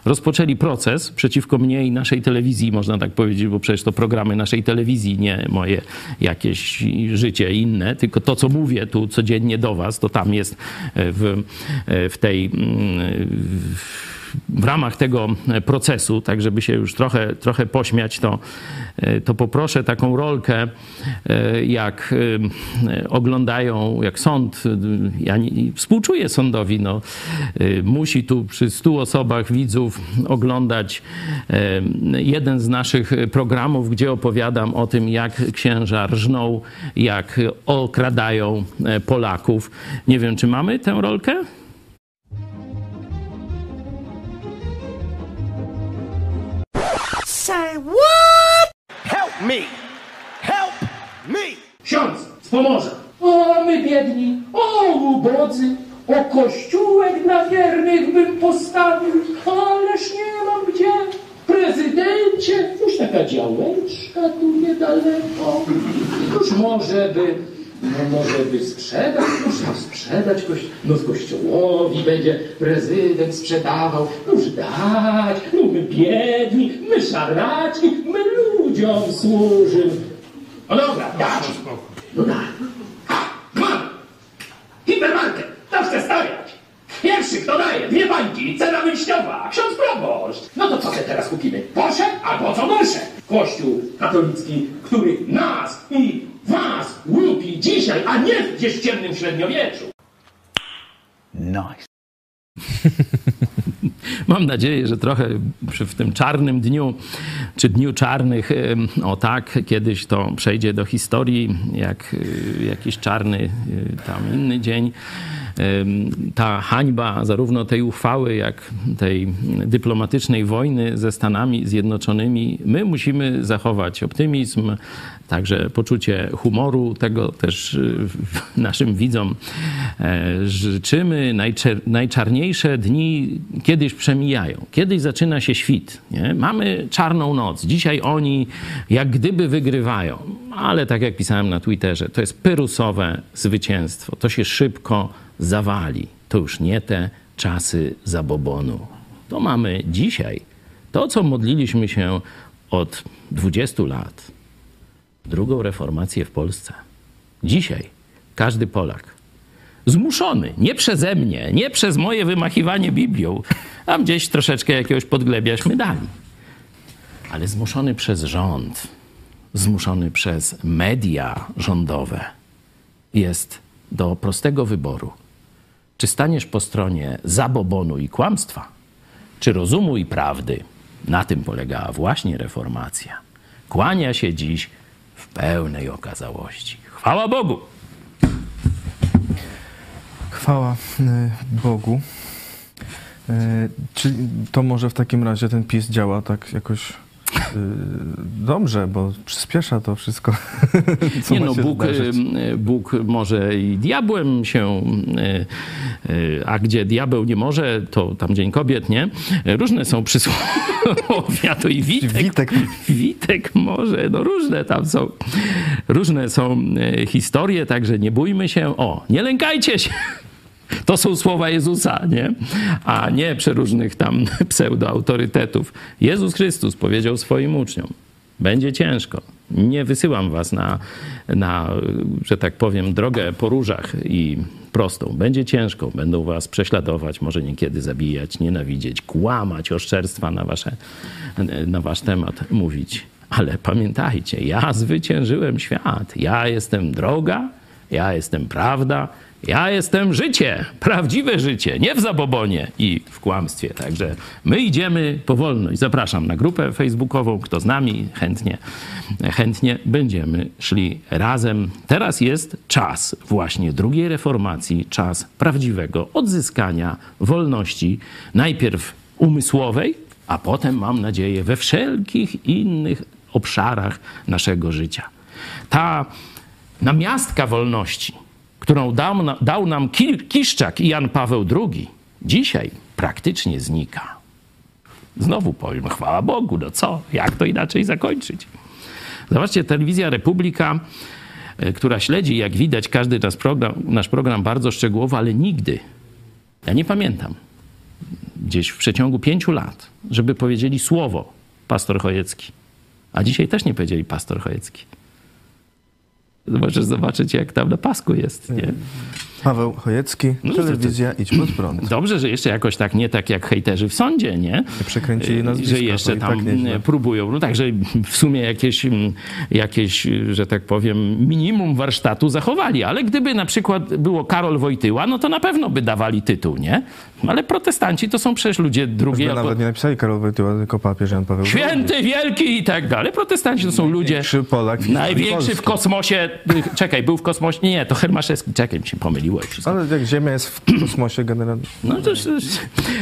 rozpoczęli proces przeciwko mnie i naszej telewizji, można tak powiedzieć, bo przecież to programy naszej telewizji, nie moje jakieś życie inne, tylko to, co mówię tu codziennie do was, to tam jest w, w tej... W, w ramach tego procesu, tak żeby się już trochę, trochę pośmiać, to, to poproszę taką rolkę, jak oglądają, jak sąd, ja nie, współczuję sądowi, no, musi tu przy stu osobach widzów oglądać jeden z naszych programów, gdzie opowiadam o tym, jak księża rżną, jak okradają Polaków. Nie wiem, czy mamy tę rolkę? Pomorza. O, my biedni, o, ubodzy, o kościółek dla wiernych bym postawił, ależ nie mam gdzie. Prezydencie, już taka działeczka tu niedaleko. Już może by no może by sprzedać, może sprzedać koś, no z kościołowi będzie prezydent sprzedawał, no już dać, no my biedni, my szaraci, my ludziom służymy. No dobra, dać. No daj. Mam! Hipermarket, to chcę stawiać. Pierwszy, kto daje dwie bańki, cena wyjściowa, ksiądz proboszcz. No to co sobie teraz kupimy? Porsche albo co gorsze? Kościół katolicki, który nas i was łupi dzisiaj, a nie gdzieś w ciemnym średniowieczu. Nice. Mam nadzieję, że trochę w tym czarnym dniu, czy dniu czarnych, o tak, kiedyś to przejdzie do historii, jak y, jakiś czarny y, tam inny dzień. Ta hańba zarówno tej uchwały, jak tej dyplomatycznej wojny ze Stanami Zjednoczonymi, my musimy zachować optymizm, także poczucie humoru. Tego też y, naszym widzom e, życzymy. Najczarniejsze dni kiedyś przemijają. Kiedyś zaczyna się świt. Nie? Mamy czarną noc. Dzisiaj oni jak gdyby wygrywają. Ale tak jak pisałem na Twitterze, to jest pyrusowe zwycięstwo. To się szybko zawali. To już nie te czasy zabobonu. To mamy dzisiaj. To, co modliliśmy się od 20 lat. Drugą reformację w Polsce. Dzisiaj każdy Polak zmuszony, nie przeze mnie, nie przez moje wymachiwanie Biblią, a gdzieś troszeczkę jakiegoś podglebiaśmy dali, ale zmuszony przez rząd, zmuszony przez media rządowe, jest do prostego wyboru. Czy staniesz po stronie zabobonu i kłamstwa, czy rozumu i prawdy? Na tym polegała właśnie reformacja. Kłania się dziś pełnej okazałości. Chwała Bogu! Chwała y, Bogu. Y, czy to może w takim razie ten PiS działa tak jakoś dobrze, bo przyspiesza to wszystko. Nie no, Bóg, y, Bóg może i diabłem się, y, a gdzie diabeł nie może, to tam Dzień Kobiet, nie? Różne są przysłowia, to i Witek. Witek. Witek może, no różne tam są. Różne są historie, także nie bójmy się. O, nie lękajcie się. To są słowa Jezusa, nie? A nie przeróżnych tam pseudoautorytetów. Jezus Chrystus powiedział swoim uczniom: Będzie ciężko. Nie wysyłam was na, na, że tak powiem, drogę po różach i prostą. Będzie ciężko, będą was prześladować, może niekiedy zabijać, nienawidzieć, kłamać, oszczerstwa na, wasze, na wasz temat mówić. Ale pamiętajcie, ja zwyciężyłem świat. Ja jestem droga, ja jestem prawda, ja jestem życie, prawdziwe życie, nie w zabobonie i w kłamstwie. Także my idziemy powolno i zapraszam na grupę facebookową. Kto z nami, chętnie, chętnie będziemy szli razem. Teraz jest czas właśnie drugiej reformacji, czas prawdziwego odzyskania wolności, najpierw umysłowej, a potem, mam nadzieję, we wszelkich innych obszarach naszego życia. ta namiastka wolności, którą dał, dał nam Ki- Kiszczak i Jan Paweł II, dzisiaj praktycznie znika. Znowu powiem, chwała Bogu, no co, jak to inaczej zakończyć? Zobaczcie, telewizja Republika, e, która śledzi, jak widać, każdy nasz program, nasz program bardzo szczegółowo, ale nigdy, ja nie pamiętam, gdzieś w przeciągu pięciu lat, żeby powiedzieli słowo pastor Chojecki. A dzisiaj też nie powiedzieli pastor Chojecki. Możesz zobaczyć, jak tam na pasku jest, nie? Paweł Chojecki, No, to- telewizja Idź Pod Prąd. Dobrze, że jeszcze jakoś tak, nie tak jak hejterzy w sądzie, nie? Przekręcili nazwiska, Że jeszcze to i tam tak próbują. No także w sumie jakieś, jakieś, że tak powiem, minimum warsztatu zachowali. Ale gdyby na przykład było Karol Wojtyła, no to na pewno by dawali tytuł, nie? Ale protestanci to są przecież ludzie drugiej albo... nawet nie napisali Karol Wojtyła, tylko papież Jan Paweł. Święty, wielki i tak dalej. Protestanci to są ludzie... Największy Polak w Największy w kosmosie... Czekaj, był w kosmosie... Nie, to Hermaszewski. Czekaj, mi się pomyliło. Wszystko. Ale jak Ziemia jest w kosmosie generalnie, No to...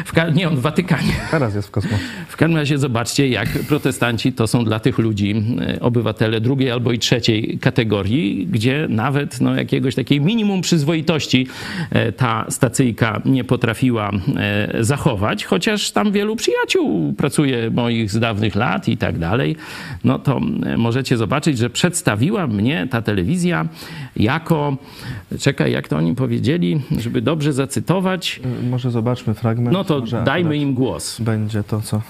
W, ka- nie, on w Watykanie. teraz jest w kosmosie. W każdym razie zobaczcie, jak protestanci to są dla tych ludzi e, obywatele drugiej albo i trzeciej kategorii, gdzie nawet no, jakiegoś takiej minimum przyzwoitości e, ta stacyjka nie potrafiła e, zachować, chociaż tam wielu przyjaciół pracuje moich z dawnych lat i tak dalej. No to możecie zobaczyć, że przedstawiła mnie ta telewizja jako, czekaj, jak to oni powiedzieli, żeby dobrze zacytować, Y, Może zobaczmy fragment. no to dajmy im głos. Będzie to, co...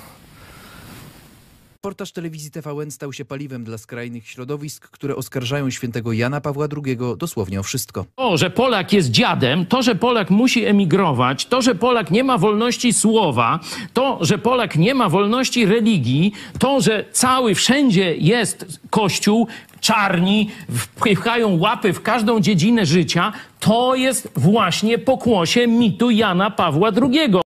Reportaż telewizji TVN stał się paliwem dla skrajnych środowisk, które oskarżają świętego Jana Pawła II dosłownie o wszystko. To, że Polak jest dziadem, to, że Polak musi emigrować, to, że Polak nie ma wolności słowa, to, że Polak nie ma wolności religii, to, że cały wszędzie jest kościół, czarni wpychają łapy w każdą dziedzinę życia, to jest właśnie pokłosie mitu Jana Pawła II.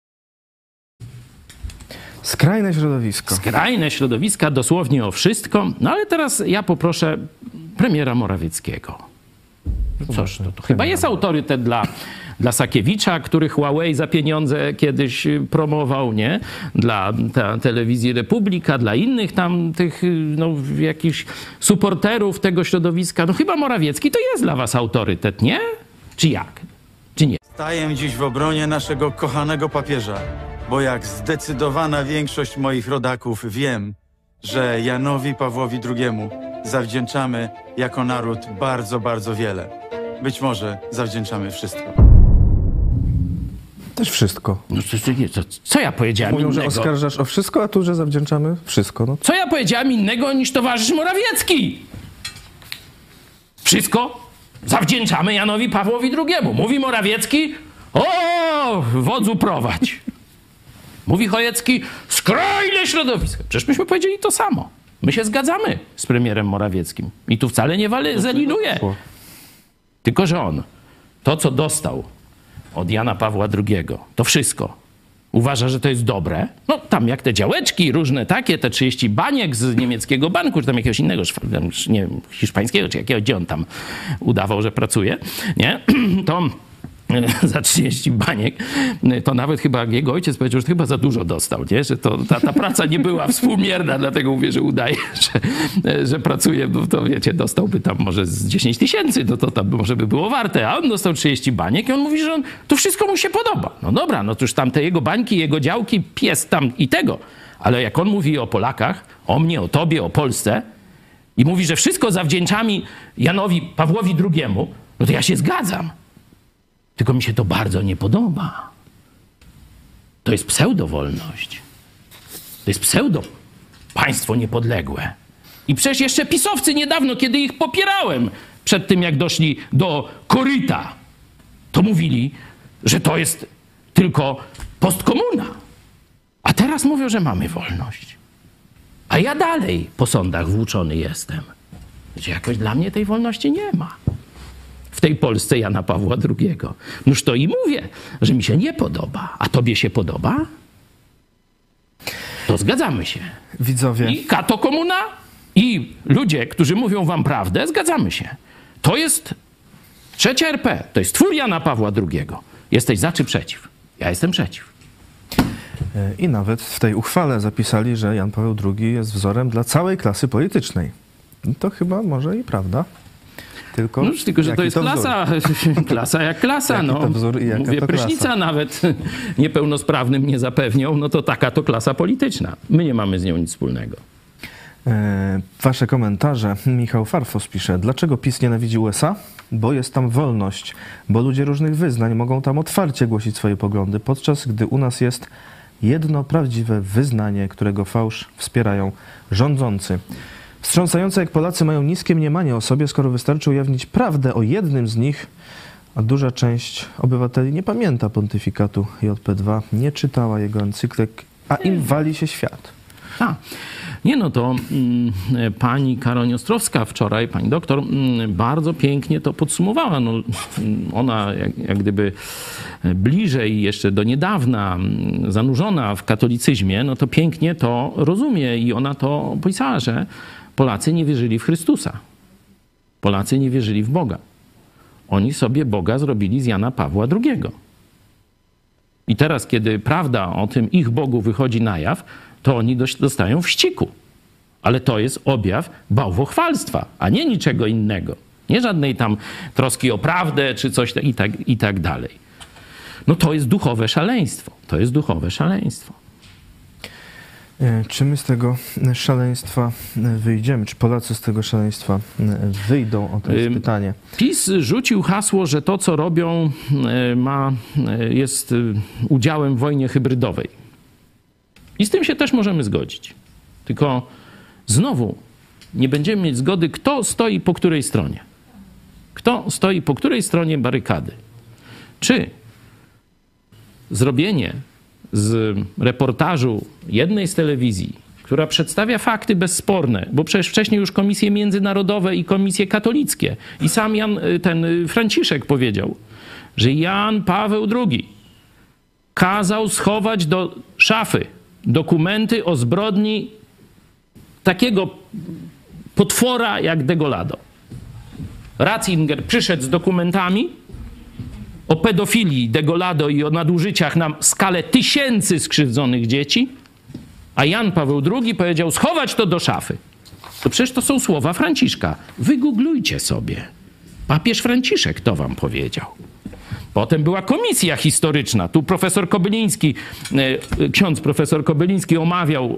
Skrajne środowisko. Skrajne środowiska dosłownie o wszystko. No ale teraz ja poproszę premiera Morawieckiego. Cóż, to, to chyba jest autorytet dla, dla Sakiewicza, który Huawei za pieniądze kiedyś y, promował, nie? Dla ta, telewizji Republika, dla innych tam tych y, no, jakichś supporterów tego środowiska. No chyba Morawiecki to jest dla was autorytet, nie? Czy jak? Czy nie? Staję dziś w obronie naszego kochanego papieża, bo jak zdecydowana większość moich rodaków wiem, że Janowi Pawłowi II zawdzięczamy jako naród bardzo, bardzo wiele. Być może zawdzięczamy wszystko. Też wszystko. No to, to, nie, to, co ja powiedziałem Mówią, że innego? oskarżasz o wszystko, a tu, że zawdzięczamy wszystko. No, Co ja powiedziałem innego niż towarzysz Morawiecki? Wszystko zawdzięczamy Janowi Pawłowi II. Mówi Morawiecki, o, wodzu prowadź. Mówi Chojecki, skrajne środowisko. Przecież myśmy powiedzieli to samo. My się zgadzamy z premierem Morawieckim. I tu wcale nie wale, zelinuję. Tylko, że on to, co dostał od Jana Pawła II, to wszystko uważa, że to jest dobre. No tam jak te działeczki różne takie, te 30 baniek z niemieckiego banku, czy tam jakiegoś innego, nie wiem, hiszpańskiego, czy jakiego, gdzie on tam udawał, że pracuje, nie? To za 30 baniek, to nawet chyba jego ojciec powiedział, że chyba za dużo dostał, nie? że to, ta, ta praca nie była współmierna, dlatego mówię, że udaje, że, że pracuje, no to wiecie, dostałby tam może z 10 tysięcy, no to tam może by było warte, a on dostał 30 baniek i on mówi, że on, to wszystko mu się podoba. No dobra, no już tam te jego bańki, jego działki, pies tam i tego, ale jak on mówi o Polakach, o mnie, o tobie, o Polsce i mówi, że wszystko zawdzięczamy Janowi Pawłowi II, no to ja się zgadzam. Tylko mi się to bardzo nie podoba. To jest pseudowolność. To jest pseudo państwo niepodległe. I przecież jeszcze pisowcy niedawno, kiedy ich popierałem, przed tym jak doszli do koryta, to mówili, że to jest tylko postkomuna. A teraz mówią, że mamy wolność. A ja dalej po sądach włóczony jestem. Że jakoś dla mnie tej wolności nie ma w tej Polsce Jana Pawła II. Noż to i mówię, że mi się nie podoba. A tobie się podoba? To zgadzamy się. widzowie, I kato komuna, i ludzie, którzy mówią wam prawdę, zgadzamy się. To jest trzecia RP, to jest twór Jana Pawła II. Jesteś za czy przeciw? Ja jestem przeciw. i nawet w tej uchwale zapisali, że Jan Paweł II jest wzorem dla całej klasy politycznej. To chyba może i prawda. Tylko, no, tylko że to jest to klasa, klasa jak klasa. Jaki no. wzór i jaka Mówię, to prysznica klasa? nawet niepełnosprawnym nie zapewnią, no to taka to klasa polityczna. My nie mamy z nią nic wspólnego. E, Wasze komentarze. Michał Farfos pisze, dlaczego PiS nienawidzi USA? Bo jest tam wolność, bo ludzie różnych wyznań mogą tam otwarcie głosić swoje poglądy, podczas gdy u nas jest jedno prawdziwe wyznanie, którego fałsz wspierają rządzący. Wstrząsające, jak Polacy mają niskie mniemanie o sobie, skoro wystarczy ujawnić prawdę o jednym z nich, a duża część obywateli nie pamięta pontyfikatu JP2, nie czytała jego encyklek, a im wali się świat. A, nie no to mm, pani Karoń Ostrowska wczoraj, pani doktor, mm, bardzo pięknie to podsumowała. No, mm, ona jak, jak gdyby bliżej jeszcze do niedawna mm, zanurzona w katolicyzmie, no to pięknie to rozumie i ona to opisała, że Polacy nie wierzyli w Chrystusa. Polacy nie wierzyli w Boga. Oni sobie Boga zrobili z Jana Pawła II. I teraz, kiedy prawda o tym ich Bogu wychodzi na jaw, to oni dostają wściku. Ale to jest objaw bałwochwalstwa, a nie niczego innego. Nie żadnej tam troski o prawdę czy coś i tak, i tak dalej. No to jest duchowe szaleństwo. To jest duchowe szaleństwo. E, Czy my z tego szaleństwa e, wyjdziemy? Czy Polacy z tego szaleństwa e, wyjdą? O to jest pytanie. PiS rzucił hasło, że to, co robią, e, ma, e, jest e, udziałem w wojnie hybrydowej. I z tym się też możemy zgodzić. Tylko znowu nie będziemy mieć zgody, kto stoi po której stronie. Kto stoi po której stronie barykady. Czy zrobienie z reportażu jednej z telewizji, która przedstawia fakty bezsporne, bo przecież wcześniej już komisje międzynarodowe i komisje katolickie i sam Jan, y, ten y, Franciszek powiedział, że Jan Paweł II kazał schować do szafy dokumenty o zbrodni takiego potwora jak Degolado. Ratzinger przyszedł z dokumentami o pedofilii Degolado i o nadużyciach na skalę tysięcy skrzywdzonych dzieci, a Jan Paweł II powiedział schować to do szafy. To przecież to są słowa Franciszka. Wygooglujcie sobie. Papież Franciszek to wam powiedział. Potem była komisja historyczna. Tu profesor Kobyliński, e, ksiądz profesor Kobyliński omawiał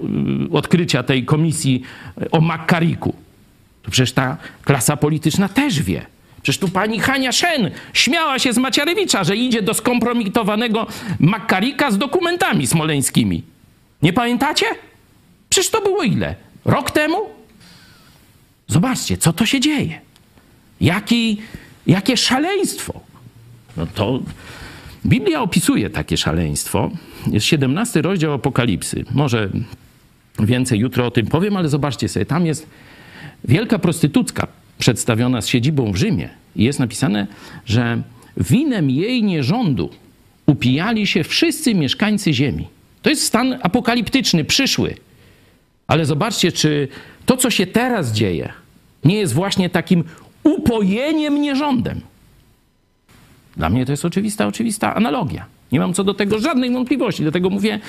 e, odkrycia tej komisji e, o Makkariku. To przecież ta klasa polityczna też wie. Przecież tu pani Hania Szen śmiała się z Macierewicza, że idzie do skompromitowanego Makkarika z dokumentami smoleńskimi. Nie pamiętacie? Przecież to było ile? Rok temu? Zobaczcie, co to się dzieje. Jaki, jakie szaleństwo. No to Biblia opisuje takie szaleństwo. Jest 17 rozdział Apokalipsy. Może więcej jutro o tym powiem, ale zobaczcie sobie, tam jest wielka prostytutka przedstawiona z siedzibą w Rzymie. I jest napisane, że winem jej nierządu upijali się wszyscy mieszkańcy ziemi. To jest stan apokaliptyczny, przyszły. Ale zobaczcie, czy to, co się teraz dzieje, nie jest właśnie takim upojeniem nierządem. Dla mnie to jest oczywista, oczywista analogia. Nie mam co do tego żadnej wątpliwości. Dlatego mówię,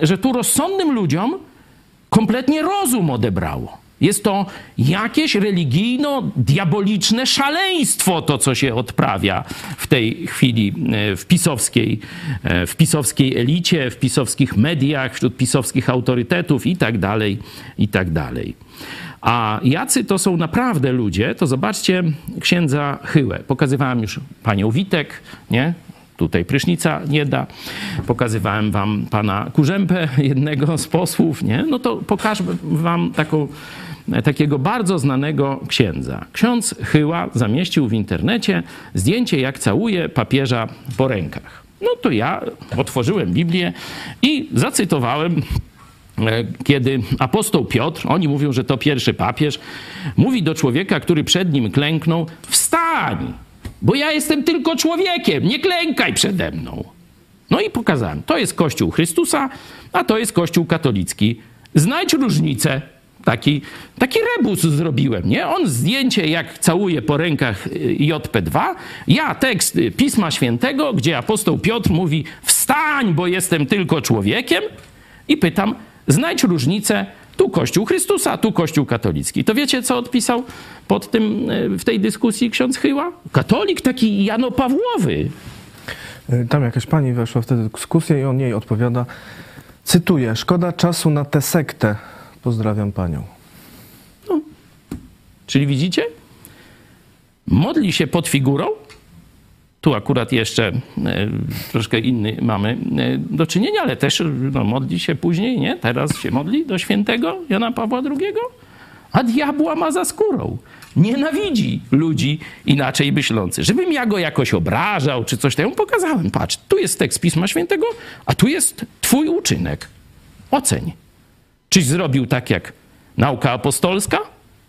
że tu rozsądnym ludziom kompletnie rozum odebrało. Jest to jakieś religijno-diaboliczne szaleństwo, to co się odprawia w tej chwili e, w pisowskiej, e, w pisowskiej elicie, w pisowskich mediach, wśród pisowskich autorytetów i tak dalej, i tak dalej. A jacy to są naprawdę ludzie, to zobaczcie księdza Chyłę. Pokazywałem już panią Witek, nie? Tutaj prysznica nie da. Pokazywałem wam pana Kurzępę, jednego z posłów, nie? No to pokażę wam taką, takiego bardzo znanego księdza. Ksiądz Chyła zamieścił w internecie zdjęcie, jak całuje papieża po rękach. No to ja otworzyłem Biblię i zacytowałem e, kiedy apostoł Piotr, oni mówią, że to pierwszy papież, mówi do człowieka, który przed nim klęknął: Wstań, bo ja jestem tylko człowiekiem, nie klękaj przede mną. No i pokazałem: to jest Kościół Chrystusa, a to jest Kościół katolicki. Znajdź różnicę. Taki, taki rebus zrobiłem, nie? On zdjęcie, jak całuje po rękach y, JP2, ja tekst y, Pisma Świętego, gdzie apostoł Piotr mówi: Wstań, bo jestem tylko człowiekiem, i pytam: znajdź różnicę, Tu Kościół Chrystusa, tu Kościół katolicki. To wiecie, co odpisał pod tym, e, w tej dyskusji ksiądz Chyła? Katolik taki Jano Pawłowy. Y, Tam jakaś pani weszła w dyskusję i on jej odpowiada. Cytuję: Szkoda czasu na tę sektę. Pozdrawiam panią. Czyli widzicie? Modli się pod figurą. Tu akurat jeszcze e, troszkę inny mamy e, do czynienia, ale też no, modli się później, nie? Teraz się modli do świętego Jana Pawła II, a diabła ma za skórą. Nienawidzi ludzi inaczej myślących. Żebym ja go jakoś obrażał czy coś, mu pokazałem. Patrz, tu jest tekst Pisma Świętego, a tu jest twój uczynek. Oceń. Czyś zrobił tak jak nauka apostolska?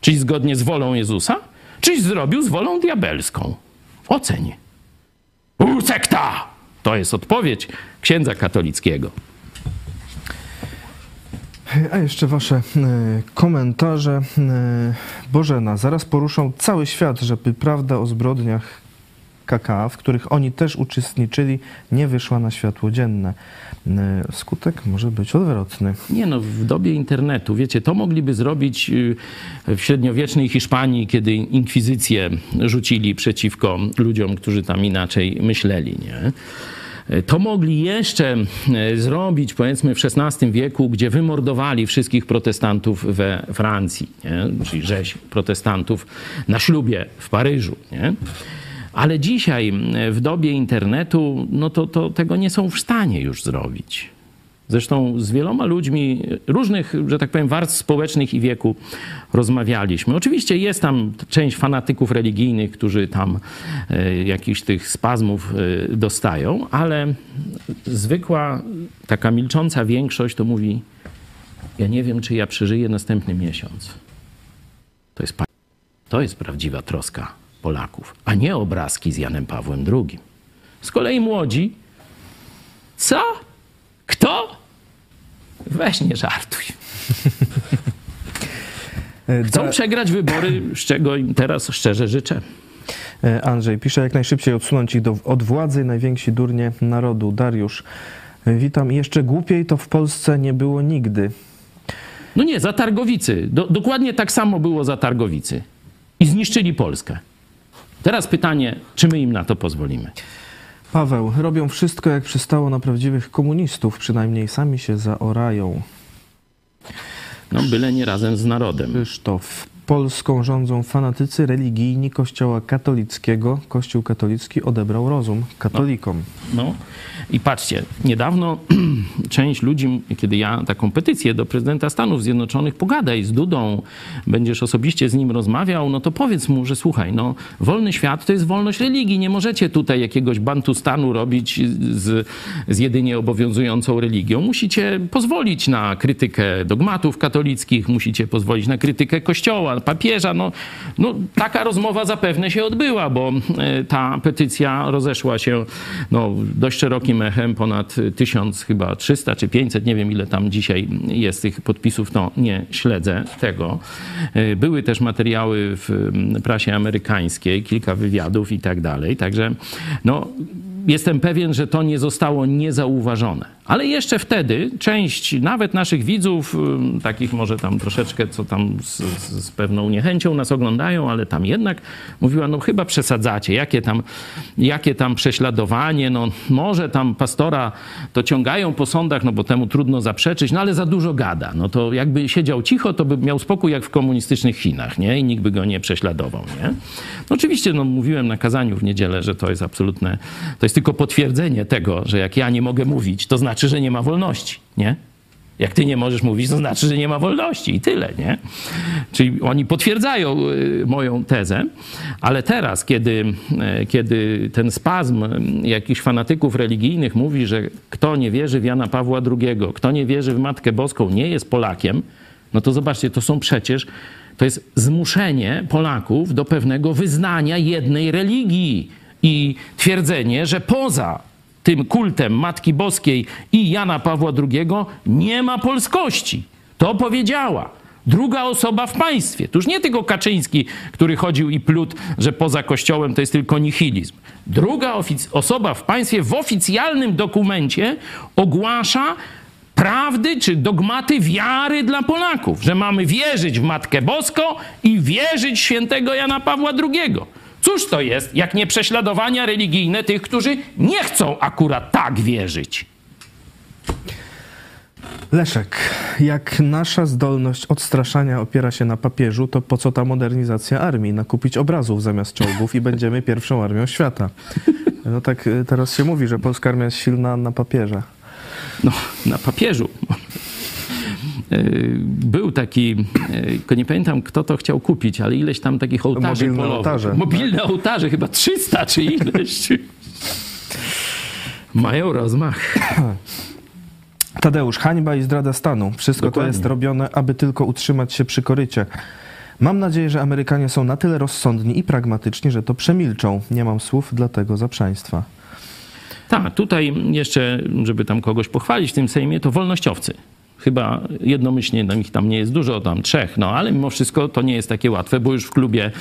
Czyś zgodnie z wolą Jezusa? Czyś zrobił z wolą diabelską? Oceń. U, sekta! To jest odpowiedź księdza katolickiego. A jeszcze wasze e, komentarze. E, Bożena, zaraz poruszą cały świat, żeby prawda o zbrodniach KK, w których oni też uczestniczyli, nie wyszła na światło dzienne. E, Skutek może być odwrotny. Nie no, w dobie internetu, wiecie, to mogliby zrobić y, w średniowiecznej Hiszpanii, kiedy inkwizycję rzucili przeciwko ludziom, którzy tam inaczej myśleli, nie? To mogli jeszcze zrobić, powiedzmy, w XVI wieku, gdzie wymordowali wszystkich protestantów we Francji, nie? czyli rzeź protestantów na ślubie w Paryżu. Nie? Ale dzisiaj, w dobie internetu, no to, to tego nie są w stanie już zrobić. Zresztą z wieloma ludźmi różnych, że tak powiem, warstw społecznych i wieku rozmawialiśmy. Oczywiście jest tam część fanatyków religijnych, którzy tam e, jakichś tych spazmów e, dostają, ale zwykła, taka milcząca większość to mówi: Ja nie wiem, czy ja przeżyję następny miesiąc. To jest, to jest prawdziwa troska Polaków, a nie obrazki z Janem Pawłem II. Z kolei młodzi, co? Kto? Weź nie żartuj. Chcą przegrać wybory, z czego im teraz szczerze życzę. Andrzej pisze, jak najszybciej odsunąć ich do, od władzy, najwięksi durnie narodu. Dariusz, witam. Jeszcze głupiej to w Polsce nie było nigdy. No nie, za Targowicy. Do, dokładnie tak samo było za Targowicy. I zniszczyli Polskę. Teraz pytanie, czy my im na to pozwolimy? Paweł, robią wszystko jak przystało na prawdziwych komunistów, przynajmniej sami się zaorają. No byle nie razem z narodem. Krzysztof, Polską rządzą fanatycy religijni Kościoła katolickiego. Kościół katolicki odebrał rozum katolikom. No i patrzcie, niedawno część ludzi, kiedy ja taką petycję do prezydenta Stanów Zjednoczonych, pogadaj z Dudą, będziesz osobiście z nim rozmawiał, no to powiedz mu, że słuchaj, no wolny świat to jest wolność religii, nie możecie tutaj jakiegoś bantustanu robić z, z jedynie obowiązującą religią. Musicie pozwolić na krytykę dogmatów katolickich, musicie pozwolić na krytykę kościoła, papieża. No, no taka rozmowa zapewne się odbyła, bo e, ta petycja rozeszła się no, dość szerokim echem, ponad tysiąc chyba 300 czy 500, nie wiem ile tam dzisiaj jest tych podpisów, to nie śledzę tego. E, Były też materiały w prasie amerykańskiej, kilka wywiadów i tak dalej, także no jestem pewien, że to nie zostało niezauważone. Ale jeszcze wtedy część nawet naszych widzów, takich może tam troszeczkę, co tam z, z pewną niechęcią nas oglądają, ale tam jednak mówiła, no chyba przesadzacie, jakie tam, jakie tam prześladowanie, no może tam pastora to ciągają po sądach, no bo temu trudno zaprzeczyć, no ale za dużo gada. No to jakby siedział cicho, to by miał spokój jak w komunistycznych Chinach, nie? I nikt by go nie prześladował, nie? No oczywiście, no mówiłem na kazaniu w niedzielę, że to jest absolutne, to jest tylko potwierdzenie tego, że jak ja nie mogę mówić, to znaczy, że nie ma wolności, nie? Jak ty nie możesz mówić, to znaczy, że nie ma wolności i tyle, nie? Czyli oni potwierdzają y, moją tezę, ale teraz, kiedy, y, kiedy ten spazm y, jakichś fanatyków religijnych mówi, że kto nie wierzy w Jana Pawła II, kto nie wierzy w Matkę Boską, nie jest Polakiem, no to zobaczcie, to są przecież, to jest zmuszenie Polaków do pewnego wyznania jednej religii i twierdzenie, że poza tym kultem Matki Boskiej i Jana Pawła II nie ma polskości. To powiedziała druga osoba w państwie. To już nie tylko Kaczyński, który chodził i plótł, że poza kościołem to jest tylko nihilizm. Druga osoba w państwie w oficjalnym dokumencie ogłasza prawdy czy dogmaty wiary dla Polaków, że mamy wierzyć w Matkę Boską i wierzyć świętego Jana Pawła II. Cóż to jest, jak nie prześladowania religijne tych, którzy nie chcą akurat tak wierzyć? Leszek, jak nasza zdolność odstraszania opiera się na papieżu, to po co ta modernizacja armii? Nakupić obrazów zamiast czołgów i będziemy pierwszą armią świata. No tak y, teraz się mówi, że polska armia jest silna na papierze. No, na papieżu. Y, Był taki, tylko nie pamiętam kto to chciał kupić, ale ileś tam takich ołtarzy Mobilne polowych. ołtarze. Mobilne ołtarze, chyba 300 czy ileś. Mają rozmach. Tadeusz, hańba i zdrada stanu. Wszystko Dokładnie. to jest robione, aby tylko utrzymać się przy korycie. Mam nadzieję, że Amerykanie są na tyle rozsądni i pragmatyczni, że to przemilczą. Nie mam słów dla tego zaprzaństwa. Tak, tutaj jeszcze, żeby tam kogoś pochwalić w tym Sejmie, to wolnościowcy. Chyba jednomyślnie no, ich tam nie jest dużo, tam trzech, no ale mimo wszystko to nie jest takie łatwe, bo już w klubie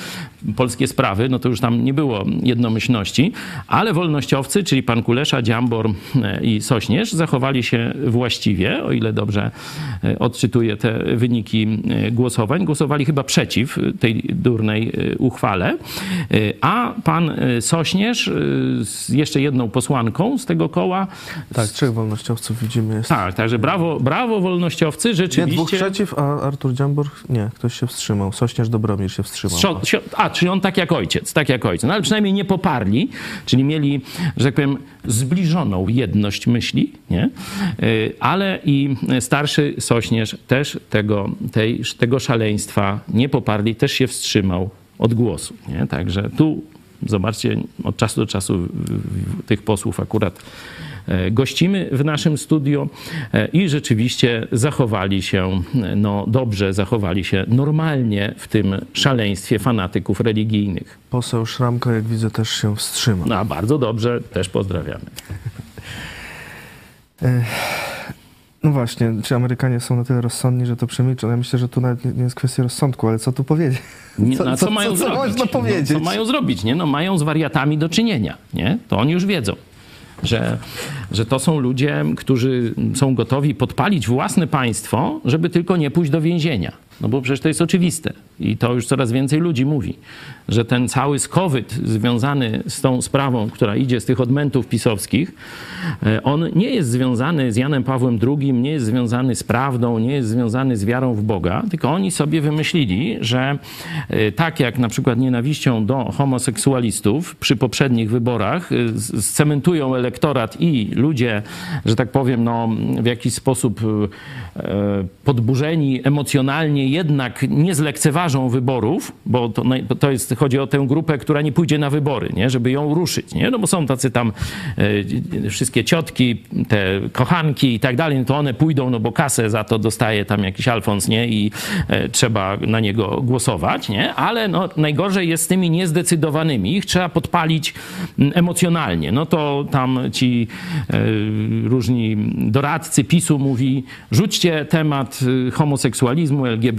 Polskie Sprawy, no to już tam nie było jednomyślności, ale wolnościowcy, czyli pan Kulesza, Dziambor e, i Sośnierz zachowali się właściwie, o ile dobrze e, odczytuję te wyniki e, głosowań. Głosowali chyba przeciw tej durnej uchwale, a pan Sośnierz z jeszcze jedną posłanką z tego koła Tak, trzech wolnościowców widzimy jest. tak, także brawo, brawo wolnościowcy, Nie, dwóch rzeczywiście. przeciw, a Artur Dziambor, nie, ktoś się wstrzymał. Sośnierz Dobromir się wstrzymał. Sio- A, czyli on tak jak ojciec, tak jak ojciec. No ale przynajmniej nie poparli, czyli mieli, że tak powiem, zbliżoną jedność myśli, nie? Y, Ale i starszy Sośnierz też tego, tej, tego szaleństwa nie poparli, też się wstrzymał od głosu, nie? Także tu, zobaczcie, od czasu do czasu tych posłów akurat gościmy w naszym studio e, i rzeczywiście zachowali się e, no, dobrze, zachowali się normalnie w tym szaleństwie fanatyków religijnych. Poseł Szramka, jak widzę, też się wstrzymał. No, a bardzo dobrze, też pozdrawiamy. No właśnie, czy Amerykanie są na tyle rozsądni, że to przemilczą? Ja myślę, że tu nawet nie, jest kwestia rozsądku, ale co tu powiedzieć? Nie, Co, no, co, co, mają co, co zrobić? No, co mają zrobić? Nie? No, mają z wariatami do czynienia. Nie? To oni już wiedzą. Że, że to są ludzie, którzy są gotowi podpalić własne państwo, żeby tylko nie pójść do więzienia. No bo przecież to jest oczywiste. I to już coraz więcej ludzi mówi, że ten cały skowyt związany z tą sprawą, która idzie z tych odmętów pisowskich, e, on nie jest związany z Janem Pawłem II, nie jest związany z prawdą, nie jest związany z wiarą w Boga, tylko oni sobie wymyślili, że e, tak jak na przykład nienawiścią do homoseksualistów przy poprzednich wyborach e, scementują elektorat i ludzie, że tak powiem, no, w jakiś sposób podburzeni emocjonalnie jednak nie zlekceważą wyborów, bo to, to jest, chodzi o tę grupę, która nie pójdzie na wybory, nie? żeby ją ruszyć. Nie? No bo są tacy tam e, wszystkie ciotki, te kochanki i tak dalej, no to one pójdą, no bo kasę za to dostaje tam jakiś Alfons, nie? I e, trzeba na niego głosować, nie? Ale no, najgorzej jest z tymi niezdecydowanymi. Ich trzeba podpalić emocjonalnie. No to tam ci e, różni doradcy PiSu mówi, rzućcie temat y, homoseksualizmu, LGBT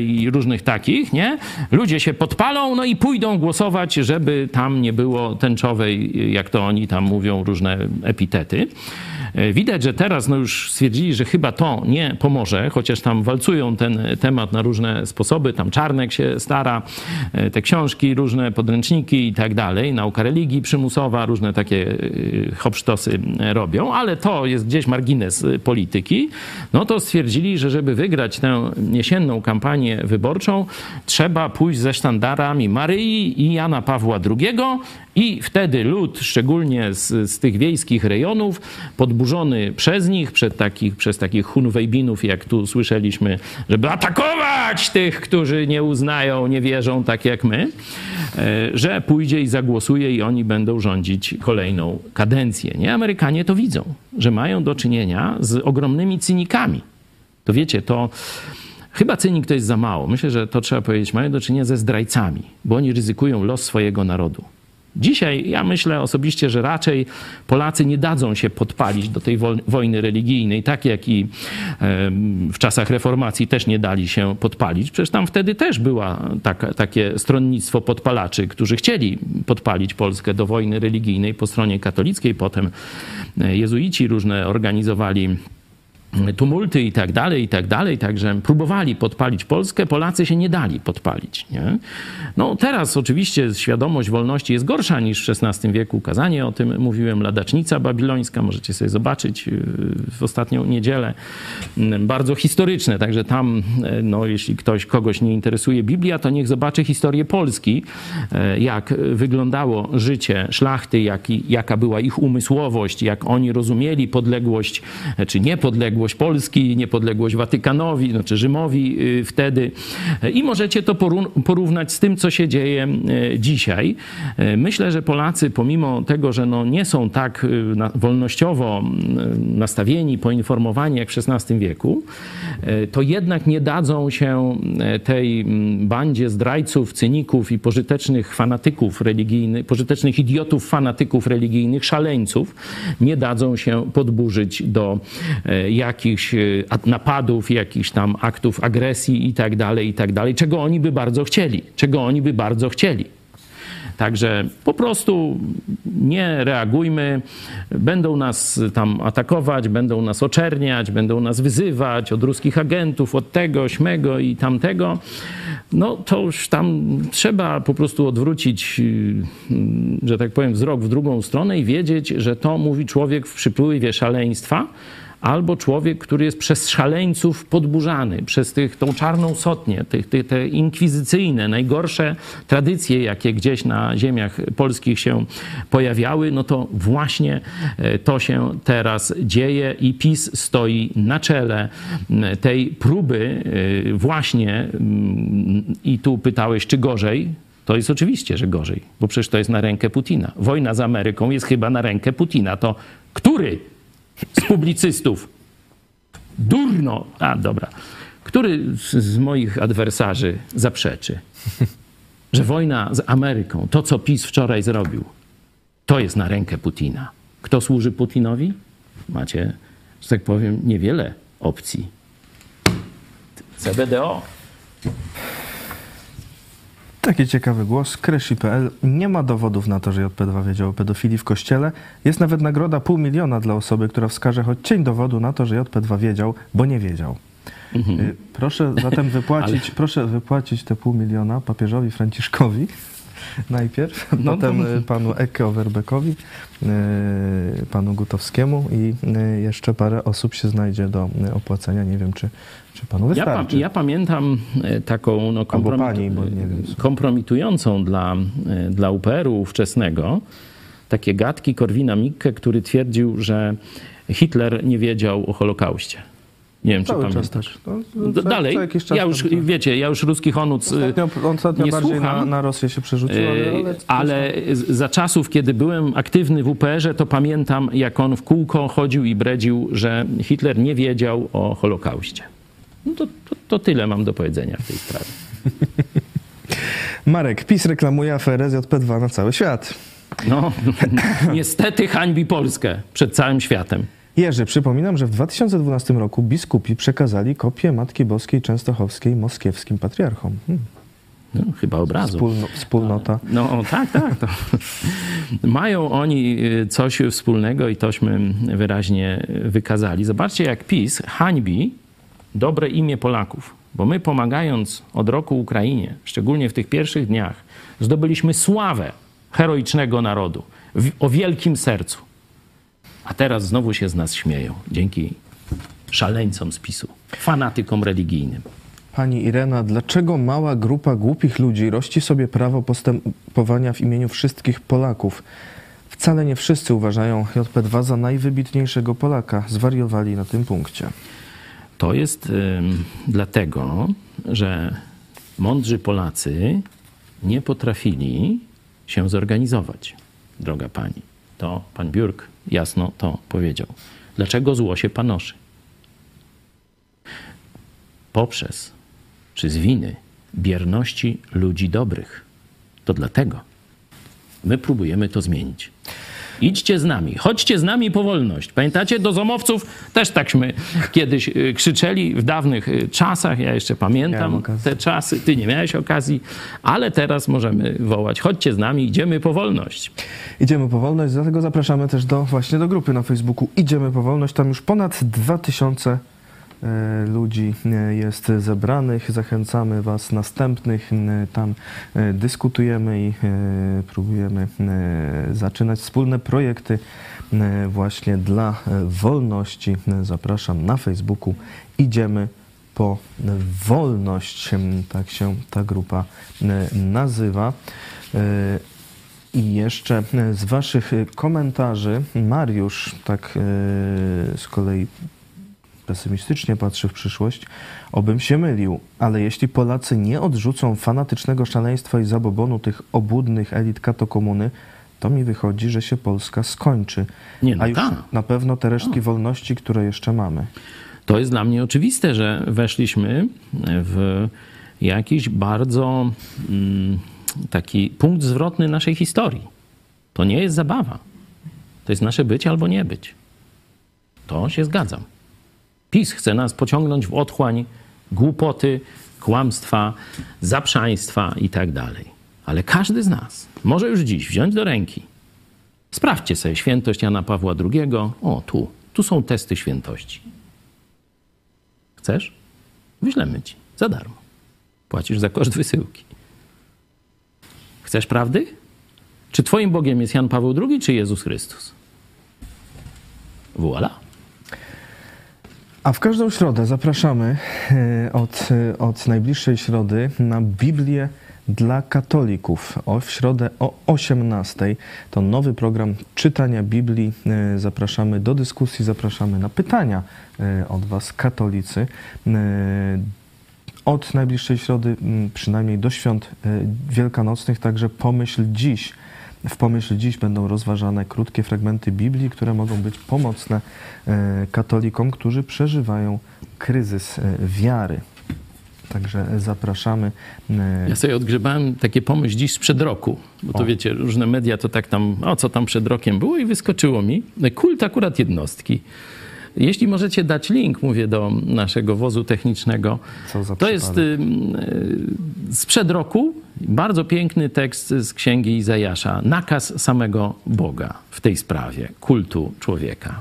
i różnych takich, nie? Ludzie się podpalą, no i pójdą głosować, żeby tam nie było tęczowej, jak to oni tam mówią, różne epitety. E, Widać, że teraz no już stwierdzili, że chyba to nie pomoże, chociaż tam walcują ten temat na różne sposoby. Tam Czarnek się stara, e, te książki, różne podręczniki i tak dalej. Nauka religii przymusowa, różne takie e, hopsztosy robią, ale to jest gdzieś margines polityki. No to stwierdzili, że żeby wygrać tę jesienną kampanię wyborczą, trzeba pójść ze sztandarami Maryi i Jana Pawła II i wtedy lud, szczególnie z, z tych wiejskich rejonów, podburzony przez nich, przed takich, przez takich hunwejbinów, jak tu słyszeliśmy, żeby atakować tych, którzy nie uznają, nie wierzą tak jak my, e, że pójdzie i zagłosuje i oni będą rządzić kolejną kadencję. Nie? Amerykanie to widzą, że mają do czynienia z ogromnymi cynikami. To wiecie, to chyba cynik to jest za mało. Myślę, że to trzeba powiedzieć, mają do czynienia ze zdrajcami, bo oni ryzykują los swojego narodu. Dzisiaj ja myślę osobiście, że raczej Polacy nie dadzą się podpalić do tej wojny religijnej, tak jak i w czasach reformacji też nie dali się podpalić. Przecież tam wtedy też była taka, takie stronnictwo podpalaczy, którzy chcieli podpalić Polskę do wojny religijnej po stronie katolickiej. Potem e, jezuici różne organizowali tumulty i tak dalej, i tak dalej, także próbowali podpalić Polskę, Polacy się nie dali podpalić. Nie? No teraz oczywiście świadomość wolności jest gorsza niż w XVI wieku, kazanie o tym mówiłem, Ladacznica Babilońska, możecie sobie zobaczyć y, w ostatnią niedzielę, mm, bardzo historyczne, także tam, e, no jeśli ktoś, kogoś nie interesuje Biblia, to niech zobaczy historię Polski, e, jak wyglądało życie szlachty, jak, jaka była ich umysłowość, jak oni rozumieli podległość, e, czy niepodległość Polski, niepodległość Watykanowi, znaczy Rzymowi y, wtedy. I możecie to porównać z tym, co się dzieje y, dzisiaj. Y, myślę, że Polacy, pomimo tego, że no nie są tak wolnościowo nastawieni, poinformowani jak w XVI wieku, to jednak nie dadzą się tej mm, bandzie zdrajców, cyników i pożytecznych fanatyków religijnych, pożytecznych idiotów, fanatyków religijnych, szaleńców, nie dadzą się podburzyć do jak jakichś e, napadów, jakichś tam aktów agresji i tak dalej, i tak dalej, czego oni by bardzo chcieli, czego oni by bardzo chcieli. Także po prostu nie reagujmy. Będą nas tam atakować, będą nas oczerniać, będą nas wyzywać od ruskich agentów, od tego, śmego i tamtego. No to już tam trzeba po prostu odwrócić, y, że tak powiem, wzrok w drugą stronę i wiedzieć, że to mówi człowiek w przypływie szaleństwa albo człowiek, który jest przez szaleńców podburzany, przez tych, tą czarną sotnię, tych, tych, te inkwizycyjne, najgorsze tradycje, jakie gdzieś na ziemiach polskich się pojawiały, no to właśnie e, to się teraz dzieje i PiS stoi na czele tej próby e, właśnie i tu pytałeś, czy gorzej, to jest oczywiście, że gorzej, bo przecież to jest na rękę Putina. Wojna z Ameryką jest chyba na rękę Putina. To który z publicystów. Durno. A, dobra. Który z, moich adwersarzy zaprzeczy, że wojna z Ameryką, to co PiS wczoraj zrobił, to jest na rękę Putina. Kto służy Putinowi? Macie, że tak powiem, niewiele opcji. CBDO. Taki ciekawy głos. Kresi.pl. Nie ma dowodów na to, że JP2 wiedział o pedofilii w kościele. Jest nawet nagroda pół miliona dla osoby, która wskaże choć cień dowodu na to, że JP2 wiedział, bo nie wiedział. Mhm. Y, proszę zatem wypłacić, Ale... proszę wypłacić te pół miliona papieżowi Franciszkowi najpierw, no, potem to... Y, panu Eke Overbeckowi, y, panu Gutowskiemu i jeszcze parę osób się znajdzie do opłacenia. Nie wiem, czy czy panu wystarczy? Ja, ja pamiętam e, taką no, pani, kompromitującą dla, e, dla UPR-u ówczesnego takie gadki Korwina Mikke, który twierdził, że Hitler nie wiedział o Holokauście. Nie wiem, Cały czy pamiętasz. Tak. No, co, Dalej, co ja już, wiecie, ja już ruskich onuc y, ostatnio, ostatnio nie bardziej słucham. Na, na Rosję się przerzucił, ale... Ale, ale za czasów, kiedy byłem aktywny w UPR-ze, to pamiętam, jak on w kółko chodził i bredził, że Hitler nie wiedział o Holokauście. No to, to, to tyle mam do powiedzenia w tej sprawie. Marek, PiS reklamuje aferę ZP2 na cały świat. No, niestety hańbi Polskę przed całym światem. Jerzy, przypominam, że w 2012 roku biskupi przekazali kopię Matki Boskiej Częstochowskiej moskiewskim patriarchom. Hmm. No, chyba obrazu. Wspólno, wspólnota. No tak, tak. To. Mają oni y, coś wspólnego i tośmy wyraźnie wykazali. Zobaczcie, jak PiS hańbi dobre imię Polaków, bo my pomagając od roku Ukrainie, szczególnie w tych pierwszych dniach, zdobyliśmy sławę heroicznego narodu o wielkim sercu. A teraz znowu się z nas śmieją dzięki szaleńcom z PiSu, fanatykom religijnym. Pani Irena, dlaczego mała grupa głupich ludzi rości sobie prawo postępowania w imieniu wszystkich Polaków? Wcale nie wszyscy uważają JP2 za najwybitniejszego Polaka. Zwariowali na tym punkcie. To jest dlatego, że mądrzy Polacy nie potrafili się zorganizować, droga pani. To pan Biurk jasno to powiedział. Dlaczego zło się panoszy? Poprzez czy z winy bierności ludzi dobrych. To dlatego my próbujemy to zmienić. Idźcie z nami, chodźcie z nami po wolność. Pamiętacie, do zomowców też takśmy kiedyś y, krzyczeli w dawnych y, czasach. Ja jeszcze pamiętam te czasy. Ty nie miałeś okazji, ale teraz możemy wołać: chodźcie z nami, idziemy po wolność. Idziemy po wolność, dlatego zapraszamy też do właśnie do grupy na Facebooku Idziemy po wolność. Tam już ponad 2000 e, ludzi e, jest zebranych. Zachęcamy Was następnych. e, Tam e, dyskutujemy i e, próbujemy e, zaczynać wspólne projekty e, właśnie dla e, wolności. E, Zapraszam na Facebooku. Idziemy po wolność. Tak się ta grupa e, nazywa. E, i jeszcze e, z Waszych e, komentarzy Mariusz tak e, z kolei pesymistycznie patrzy w przyszłość. Obym się mylił, ale jeśli Polacy nie odrzucą fanatycznego szaleństwa i zabobonu tych obłudnych elit katokomuny, to mi wychodzi, że się Polska skończy. Nie, no A już tak. na pewno te resztki wolności, które jeszcze mamy. To jest dla mnie oczywiste, że weszliśmy w jakiś bardzo mm, taki punkt zwrotny naszej historii. To nie jest zabawa. To jest nasze być albo nie być. To się zgadzam. PiS chce nas pociągnąć w otchłań głupoty, kłamstwa, zaprzaństwa i tak dalej. Ale każdy z nas może już dziś wziąć do ręki. Sprawdźcie sobie świętość Jana Pawła II. O, tu. Tu są testy świętości. Chcesz? Wyślemy ci za darmo. Płacisz za koszt wysyłki. Chcesz prawdy? Czy twoim Bogiem jest Jan Paweł II, czy Jezus Chrystus? Voilà. A w każdą środę zapraszamy e, od, e, od najbliższej środy na Biblię dla katolików. O, w środę o 18 to nowy program czytania Biblii. E, Zapraszamy do dyskusji, zapraszamy na pytania od Was, katolicy. Od najbliższej środy, przynajmniej do świąt wielkanocnych, także pomyśl dziś. W Pomyśl Dziś będą rozważane krótkie fragmenty Biblii, które mogą być pomocne e, katolikom, którzy przeżywają kryzys e, wiary. Także zapraszamy. e, Ja sobie odgrzebałem takie pomysł dziś sprzed roku, bo to O. wiecie, różne media to tak tam, o co tam przed rokiem było i wyskoczyło mi. Kult akurat jednostki. Jeśli możecie dać link, mówię do naszego wozu technicznego, to jest y, y, sprzed roku bardzo piękny tekst z księgi Izajasza. Nakaz samego Boga w tej sprawie kultu człowieka.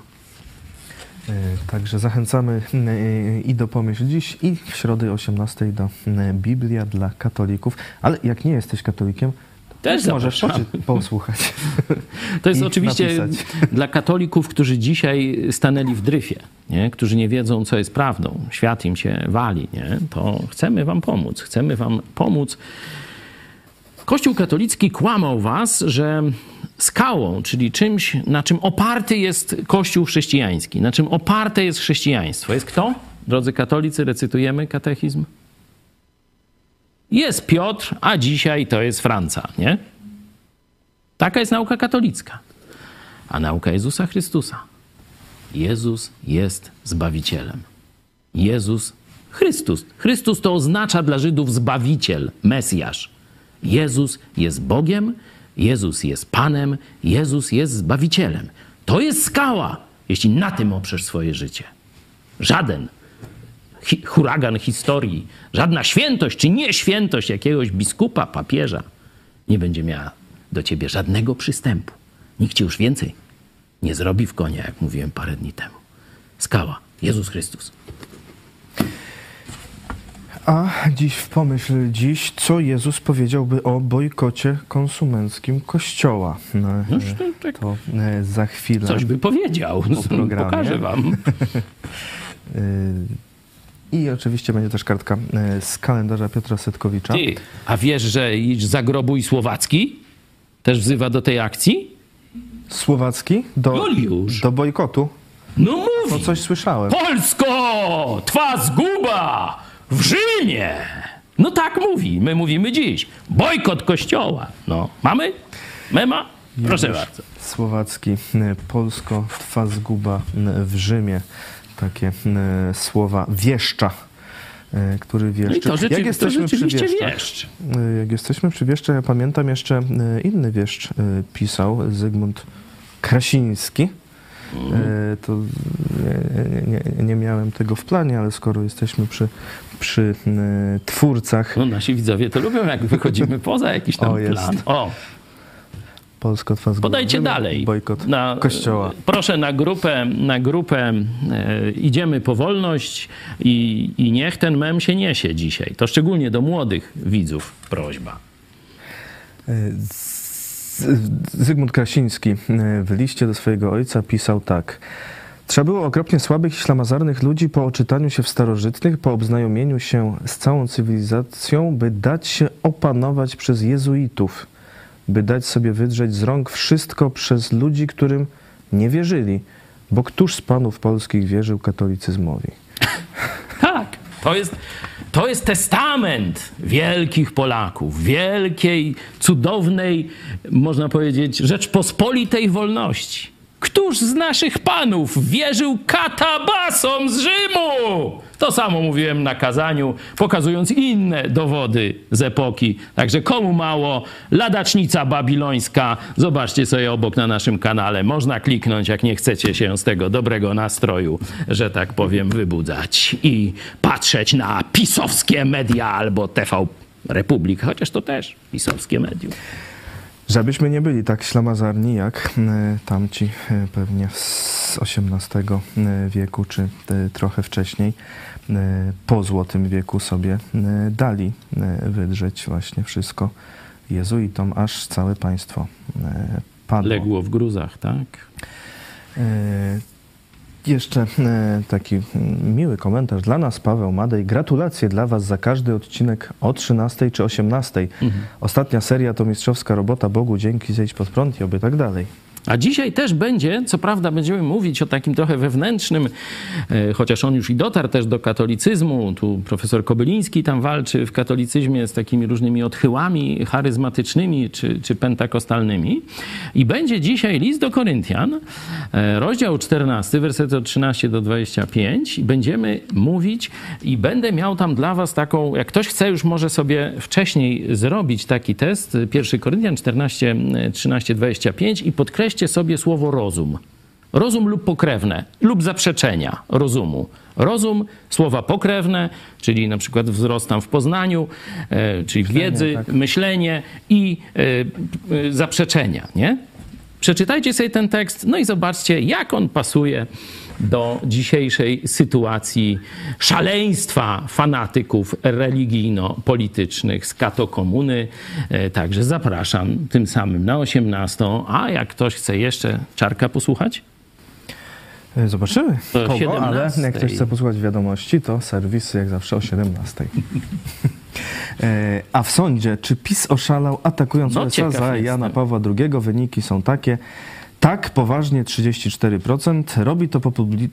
E, Także zachęcamy e, i do Pomyśl Dziś, i w środę 18 do e, Biblia dla katolików. Ale jak nie jesteś katolikiem, to Też możesz posłuchać. To jest oczywiście napisać. dla katolików, którzy dzisiaj stanęli w dryfie, nie? którzy nie wiedzą, co jest prawdą. Świat im się wali, nie? to chcemy wam pomóc. Chcemy wam pomóc. Kościół katolicki kłamał was, że skałą, czyli czymś, na czym oparty jest Kościół chrześcijański, na czym oparte jest chrześcijaństwo. Jest kto? Drodzy katolicy, recytujemy katechizm. Jest Piotr, a dzisiaj to jest Franca, nie? Taka jest nauka katolicka. A nauka Jezusa Chrystusa. Jezus jest Zbawicielem. Jezus Chrystus. Chrystus to oznacza dla Żydów Zbawiciel, Mesjasz. Jezus jest Bogiem, Jezus jest Panem, Jezus jest Zbawicielem. To jest skała, jeśli na tym oprzesz swoje życie. Żaden hi- huragan historii, żadna świętość czy nieświętość jakiegoś biskupa, papieża nie będzie miała do ciebie żadnego przystępu. Nikt ci już więcej nie zrobi w konia, jak mówiłem parę dni temu. Skała, Jezus Chrystus. A dziś w Pomyśl Dziś, co Jezus powiedziałby o bojkocie konsumenckim Kościoła. No, e, to tak to e, za chwilę. coś by powiedział. po programie. Pokażę wam. I oczywiście będzie też kartka e, z kalendarza Piotra Setkowicza. Ty, a wiesz, że zagrobuj Słowacki też wzywa do tej akcji? Słowacki do, Juliusz. do bojkotu. No To mówi! coś słyszałem. Polsko! Twa zguba! W Rzymie! No tak mówi. My mówimy dziś. Bojkot kościoła. No, mamy? Mema? Proszę bardzo. Słowacki, e, Polsko, twa zguba e, w Rzymie. Takie e, słowa wieszcza, e, który wieszczy. No i to, rzeczy, Jak jesteśmy to przy wieszczach, wieszcz. e, Jak jesteśmy przy wieszczach, ja pamiętam jeszcze inny wieszcz pisał, Zygmunt Krasiński. To nie, nie, nie miałem tego w planie, ale skoro jesteśmy przy, przy twórcach No nasi widzowie to lubią, jak wychodzimy poza jakiś tam O, jest. plan. O, Polska podajcie dalej. Bojkot Na, kościoła. Proszę na grupę, na grupę e, Idziemy po wolność i, i niech ten mem się niesie dzisiaj. To szczególnie do młodych widzów prośba. E, Zygmunt Krasiński e, w liście do swojego ojca pisał tak. Trzeba było okropnie słabych i ślamazarnych ludzi po oczytaniu się w starożytnych, po obznajomieniu się z całą cywilizacją, by dać się opanować przez jezuitów, by dać sobie wydrzeć z rąk wszystko przez ludzi, którym nie wierzyli, bo któż z panów polskich wierzył katolicyzmowi? Tak, to jest, to jest testament wielkich Polaków, wielkiej, cudownej, można powiedzieć, rzeczpospolitej wolności. Któż z naszych panów wierzył katabasom z Rzymu? To samo mówiłem na kazaniu, pokazując inne dowody z epoki. Także komu mało, ladacznica babilońska, zobaczcie sobie obok na naszym kanale. Można kliknąć, jak nie chcecie się z tego dobrego nastroju, że tak powiem, wybudzać i patrzeć na pisowskie media albo TV Republik, chociaż to też pisowskie medium. Żebyśmy nie byli tak ślamazarni jak e, tamci e, pewnie z XVIII e, wieku, czy trochę wcześniej, po Złotym wieku sobie dali wydrzeć właśnie wszystko jezuitom, aż całe państwo padło. Legło w gruzach, tak? Jeszcze e, taki mm, miły komentarz dla nas, Paweł Madej. Gratulacje dla Was za każdy odcinek o 13 czy 18. Ostatnia seria to mistrzowska robota. Bogu dzięki, zejdź pod prąd i oby tak dalej. A dzisiaj też będzie, co prawda będziemy mówić o takim trochę wewnętrznym, e, chociaż on już i dotarł też do katolicyzmu. Tu profesor Kobyliński tam walczy w katolicyzmie z takimi różnymi odchyłami charyzmatycznymi czy, czy pentakostalnymi. I będzie dzisiaj list do Koryntian, e, rozdział 14, wersety od 13 do 25. I będziemy mówić i będę miał tam dla was taką, jak ktoś chce, już może sobie wcześniej zrobić taki test. 1 Koryntian 14, 13, 25 i podkreślcie sobie słowo rozum. Rozum lub pokrewne, lub zaprzeczenia rozumu. Rozum, słowa pokrewne, czyli na przykład wzrost tam w poznaniu, e, czyli wiedzy, tak. myślenie i e, e, zaprzeczenia, nie? Przeczytajcie sobie ten tekst, no i zobaczcie, jak on pasuje do dzisiejszej sytuacji szaleństwa fanatyków religijno-politycznych z katokomuny. E, Także zapraszam tym samym na 18. A jak ktoś chce jeszcze czarka posłuchać? E, Zobaczymy. To Kogo, 17. ale jak ktoś chce posłuchać wiadomości, to serwis jak zawsze o 17. E, A w sądzie, czy PiS oszalał atakując No, USA za. Jana Pawła II? Wyniki są takie. Tak, poważnie 34%, robi to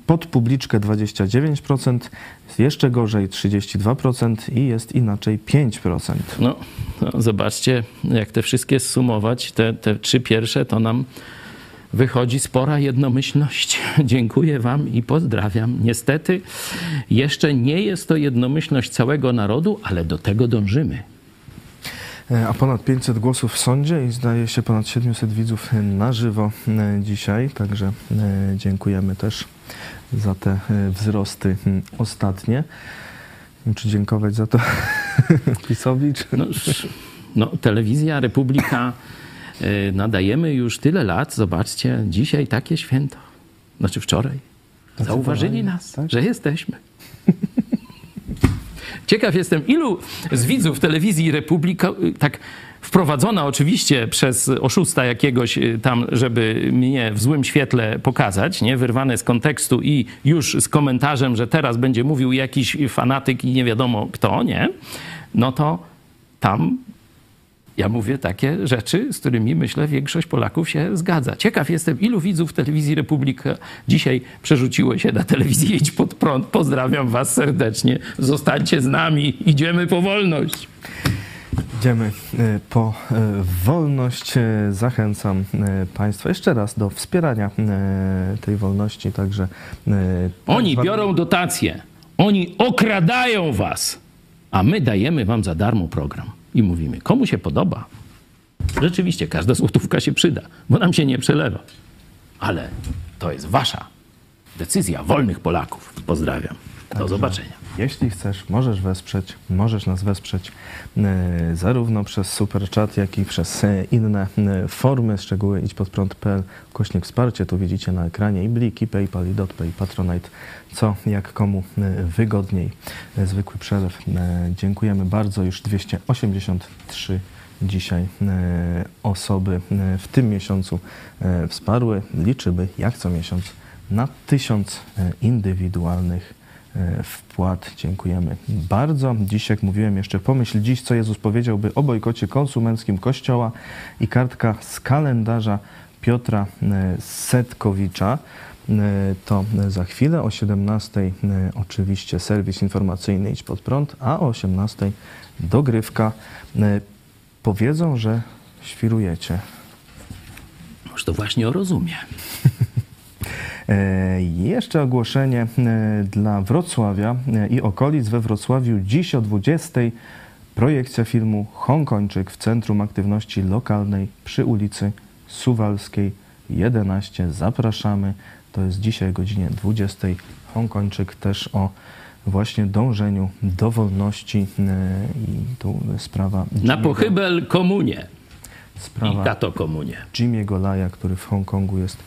pod publiczkę 29%, jest jeszcze gorzej 32% i jest inaczej 5%. No, no zobaczcie, jak te wszystkie zsumować, te, te trzy pierwsze, to nam wychodzi spora jednomyślność. Dziękuję Wam i pozdrawiam. Niestety, jeszcze nie jest to jednomyślność całego narodu, ale do tego dążymy. E, A ponad 500 głosów w sądzie i zdaje się ponad 700 widzów na żywo e, dzisiaj, także e, dziękujemy też za te wzrosty ostatnie. Czy dziękować za to PiSowi, czy... No, no, telewizja Republika nadajemy już tyle lat. Zobaczcie, dzisiaj takie święto. Znaczy wczoraj. Zauważyli nas, że jesteśmy. Ciekaw jestem, ilu z widzów telewizji Republika tak wprowadzona oczywiście przez oszusta jakiegoś y, tam, żeby mnie w złym świetle pokazać, nie? Wyrwane z kontekstu i już z komentarzem, że teraz będzie mówił jakiś fanatyk i nie wiadomo kto, nie? No to tam ja mówię takie rzeczy, z którymi myślę większość Polaków się zgadza. Ciekaw jestem, ilu widzów telewizji Republika dzisiaj przerzuciło się na telewizję Idź pod prąd. Pozdrawiam was serdecznie. Zostańcie z nami. Idziemy po wolność. Idziemy e, po e, wolność. E, Zachęcam Państwa jeszcze raz do wspierania tej wolności, także... Oni biorą dotacje. Oni okradają was. A my dajemy wam za darmo program. I mówimy, komu się podoba. Rzeczywiście, każda złotówka się przyda, bo nam się nie przelewa. ale to jest wasza decyzja wolnych Polaków. Pozdrawiam. Do Także zobaczenia. Jeśli chcesz, możesz wesprzeć, możesz nas wesprzeć e, zarówno przez Super Chat, jak i przez e, inne e, formy. Szczegóły idź pod prąd.pl, kośnik wsparcie. Tu widzicie na ekranie i Bliki, PayPal, i DotPay, Patronite, co jak komu e, wygodniej. E, zwykły przelew. E, dziękujemy bardzo. Już 283 dzisiaj osoby w tym miesiącu wsparły. Liczymy jak co miesiąc na tysiąc indywidualnych wpłat. Dziękujemy bardzo. Dziś, jak mówiłem jeszcze, pomyśl dziś, co Jezus powiedziałby o bojkocie konsumenckim Kościoła i kartka z kalendarza Piotra Setkowicza. E, To za chwilę o 17 e, oczywiście serwis informacyjny Idź Pod Prąd, a o 18 dogrywka. E, Powiedzą, że świrujecie. Może to właśnie o rozumie. Jeszcze ogłoszenie dla Wrocławia i okolic. We Wrocławiu dziś o 20 projekcja filmu Hongkończyk w Centrum Aktywności Lokalnej przy ulicy Suwalskiej 11. Zapraszamy. To jest dzisiaj o godzinie 20. Hongkończyk też o właśnie dążeniu do wolności e, i tu sprawa Na pochybel komunie i sprawa kato komunie. Jimmy'ego Laja, który w Hongkongu jest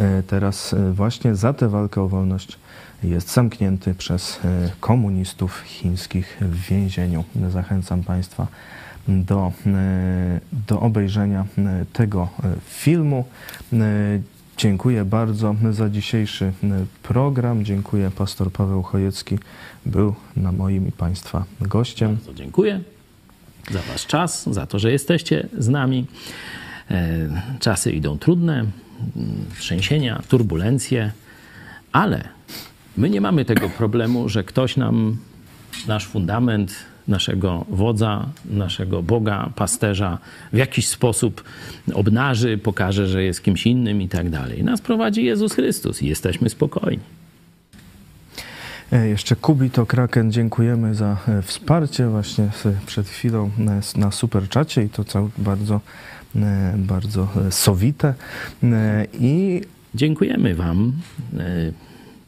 e, teraz e, właśnie za tę walkę o wolność jest zamknięty przez komunistów chińskich w więzieniu. Zachęcam Państwa do, do obejrzenia tego filmu. Dziękuję bardzo za dzisiejszy e, program. Dziękuję. Pastor Paweł Chojecki był na moim i Państwa gościem. Bardzo dziękuję za Wasz czas, za to, że jesteście z nami. E, Czasy idą trudne, trzęsienia, turbulencje, ale my nie mamy tego problemu, że ktoś nam nasz fundament, naszego wodza, naszego Boga, pasterza w jakiś sposób obnaży, pokaże, że jest kimś innym i tak dalej. Nas prowadzi Jezus Chrystus i jesteśmy spokojni. E, Jeszcze Kubito Kraken, dziękujemy za e, wsparcie właśnie przed chwilą na superczacie i to cał, bardzo, e, bardzo sowite. I Dziękujemy Wam.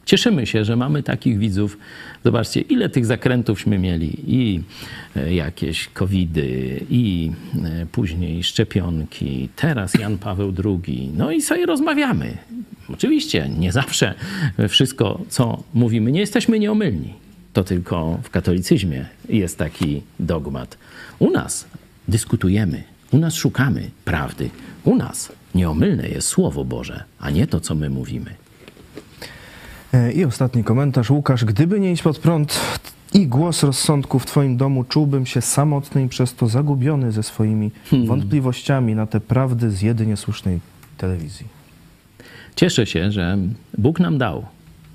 Cieszymy się, że mamy takich widzów. Zobaczcie, ile tych zakrętówśmy mieli. I e, jakieś covidy, i e, później szczepionki, teraz Jan Paweł II. No i sobie rozmawiamy. Oczywiście, nie zawsze wszystko, co mówimy, nie jesteśmy nieomylni. To tylko w katolicyzmie jest taki dogmat. U nas dyskutujemy, u nas szukamy prawdy. U nas nieomylne jest Słowo Boże, a nie to, co my mówimy. E, I ostatni komentarz. Łukasz, gdyby nie iść pod prąd i głos rozsądku w Twoim domu, czułbym się samotny i przez to zagubiony ze swoimi wątpliwościami na te prawdy z jedynie słusznej telewizji. Cieszę się, że Bóg nam dał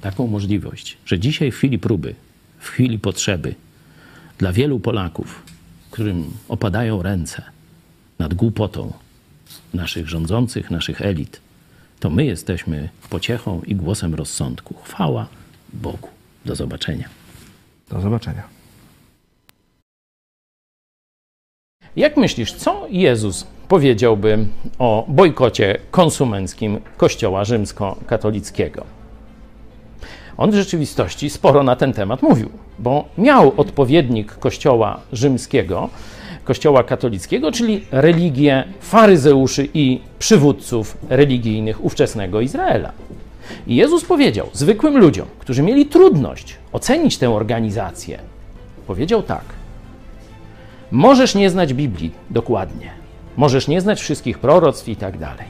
taką możliwość, że dzisiaj w chwili próby, w chwili potrzeby, dla wielu Polaków, którym opadają ręce nad głupotą naszych rządzących, naszych elit, to my jesteśmy pociechą i głosem rozsądku. Chwała Bogu. Do zobaczenia. Do zobaczenia. Jak myślisz, co Jezus powiedziałby o bojkocie konsumenckim Kościoła rzymskokatolickiego? On w rzeczywistości sporo na ten temat mówił, bo miał odpowiednik Kościoła rzymskiego, Kościoła katolickiego, czyli religię faryzeuszy i przywódców religijnych ówczesnego Izraela. I Jezus powiedział zwykłym ludziom, którzy mieli trudność ocenić tę organizację, powiedział tak – Możesz nie znać Biblii dokładnie, możesz nie znać wszystkich proroctw i tak dalej,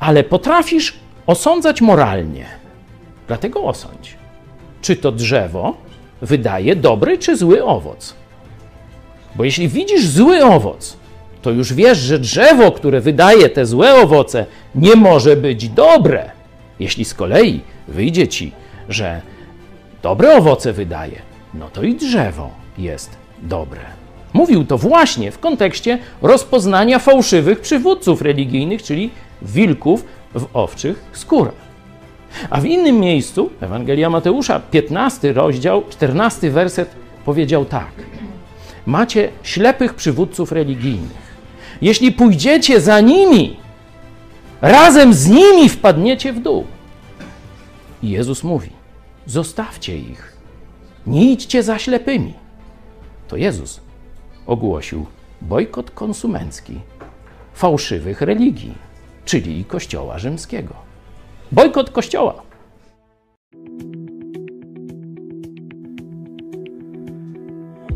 ale potrafisz osądzać moralnie. Dlatego osądź, czy to drzewo wydaje dobry czy zły owoc. Bo jeśli widzisz zły owoc, to już wiesz, że drzewo, które wydaje te złe owoce, nie może być dobre. Jeśli z kolei wyjdzie ci, że dobre owoce wydaje, no to i drzewo jest dobre. Mówił to właśnie w kontekście rozpoznania fałszywych przywódców religijnych, czyli wilków w owczych skórach. A w innym miejscu, Ewangelia Mateusza, 15 rozdział, 14 werset powiedział tak: Macie ślepych przywódców religijnych. Jeśli pójdziecie za nimi, razem z nimi wpadniecie w dół. I Jezus mówi: Zostawcie ich, nie idźcie za ślepymi. To Jezus ogłosił bojkot konsumencki fałszywych religii, czyli Kościoła Rzymskiego. Bojkot Kościoła.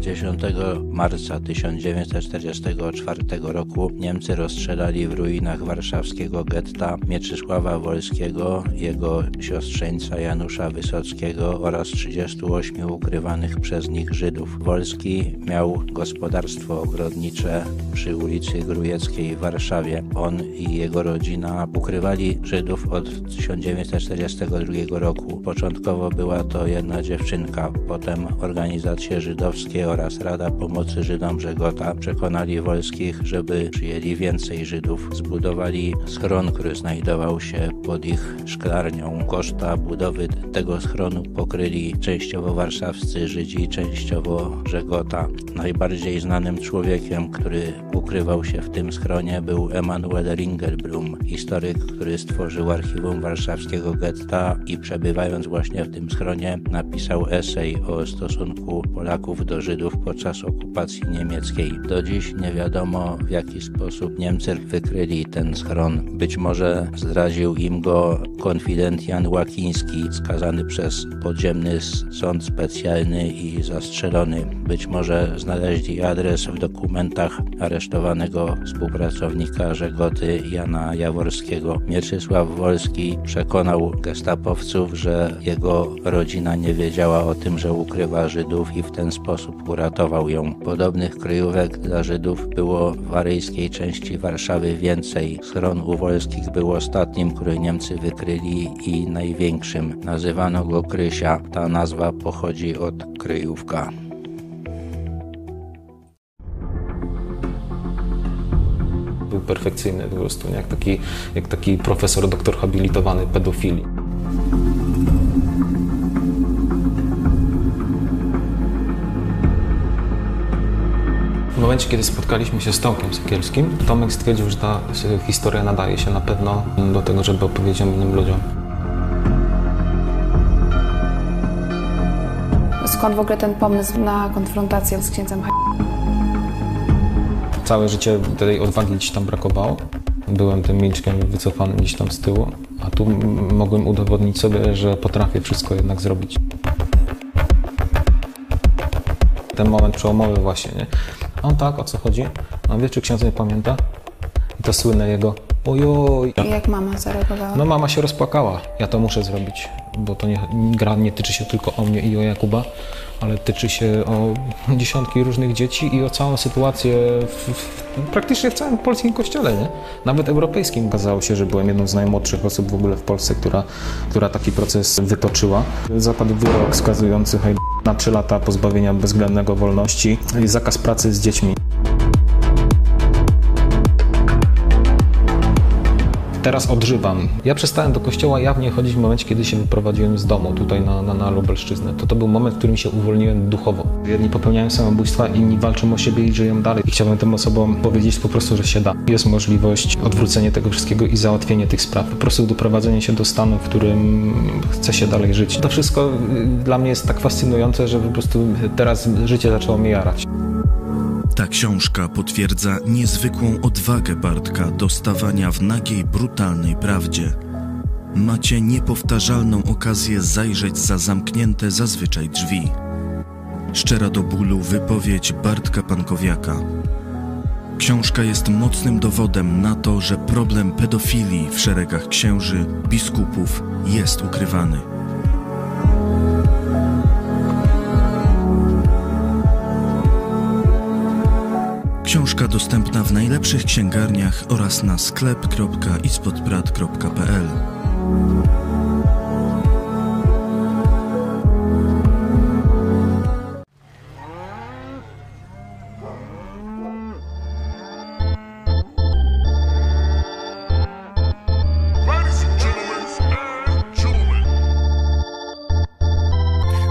10 marca 1944 roku Niemcy rozstrzelali w ruinach warszawskiego getta Mieczysława Wolskiego, jego siostrzeńca Janusza Wysockiego oraz 38 ukrywanych przez nich Żydów. Wolski miał gospodarstwo ogrodnicze przy ulicy Grujeckiej w Warszawie. On i jego rodzina ukrywali Żydów od 1942 roku. Początkowo była to jedna dziewczynka, potem organizacje żydowskie oraz Rada Pomocy Żydom Żegota przekonali Wolskich, żeby przyjęli więcej Żydów. Zbudowali schron, który znajdował się pod ich szklarnią. Koszta budowy tego schronu pokryli częściowo warszawscy Żydzi, częściowo Żegota. Najbardziej znanym człowiekiem, który ukrywał się w tym schronie był Emanuel Ringelblum, historyk, który stworzył archiwum warszawskiego getta i przebywając właśnie w tym schronie napisał esej o stosunku Polaków do Żydów podczas okupacji niemieckiej. Do dziś nie wiadomo w jaki sposób Niemcy wykryli ten schron. Być może zdradził im go konfident Jan Łakiński, skazany przez podziemny sąd specjalny i zastrzelony. Być może znaleźli adres w dokumentach aresztowanego współpracownika Żegoty Jana Jaworskiego. Mieczysław Wolski przekonał gestapowców, że jego rodzina nie wiedziała o tym, że ukrywa Żydów i w ten sposób uratował ją. Podobnych kryjówek dla Żydów było w aryjskiej części Warszawy więcej. Schron u Wolskich był ostatnim, który Niemcy wykryli i największym. Nazywano go Krysia. Ta nazwa pochodzi od kryjówka. Był perfekcyjny po prostu, jak taki, jak taki profesor, doktor habilitowany pedofilii. W momencie, kiedy spotkaliśmy się z Tomkiem Sekielskim, Tomek stwierdził, że ta historia nadaje się na pewno do tego, żeby opowiedzieć innym ludziom. Skąd w ogóle ten pomysł na konfrontację z księdzem Całe życie tej odwagi gdzieś tam brakowało. Byłem tym milczkiem wycofanym gdzieś tam z tyłu, a tu mogłem udowodnić sobie, że potrafię wszystko jednak zrobić. Ten moment przełomowy właśnie, nie? On tak, o co chodzi? A wie, czy ksiądz nie pamięta? I to słynne jego ojoj. I jak mama zareagowała? No mama się rozpłakała. Ja to muszę zrobić, bo to nie, gra nie tyczy się tylko o mnie i o Jakuba, ale tyczy się o dziesiątki różnych dzieci i o całą sytuację w, w, praktycznie w całym polskim kościele, nie? Nawet europejskim okazało się, że byłem jedną z najmłodszych osób w ogóle w Polsce, która, która taki proces wytoczyła. Zapadł wyrok skazujący na 3 lata pozbawienia bezwzględnego wolności i zakaz pracy z dziećmi. Teraz odżywam. Ja przestałem do kościoła jawnie chodzić w momencie, kiedy się wyprowadziłem z domu tutaj na, na, na Lubelszczyznę. To to był moment, w którym się uwolniłem duchowo. Jedni popełniają samobójstwa, inni walczą o siebie i żyją dalej. I chciałbym tym osobom powiedzieć po prostu, że się da. Jest możliwość odwrócenia tego wszystkiego i załatwienia tych spraw. Po prostu doprowadzenie się do stanu, w którym chce się dalej żyć. To wszystko y, dla mnie jest tak fascynujące, że po prostu teraz życie zaczęło mnie jarać. Ta książka potwierdza niezwykłą odwagę Bartka do stawania w nagiej, brutalnej prawdzie. Macie niepowtarzalną okazję zajrzeć za zamknięte zazwyczaj drzwi. Szczera do bólu wypowiedź Bartka Pankowiaka. Książka jest mocnym dowodem na to, że problem pedofilii w szeregach księży, biskupów jest ukrywany. Książka dostępna w najlepszych księgarniach oraz na sklep.ispodprat.pl.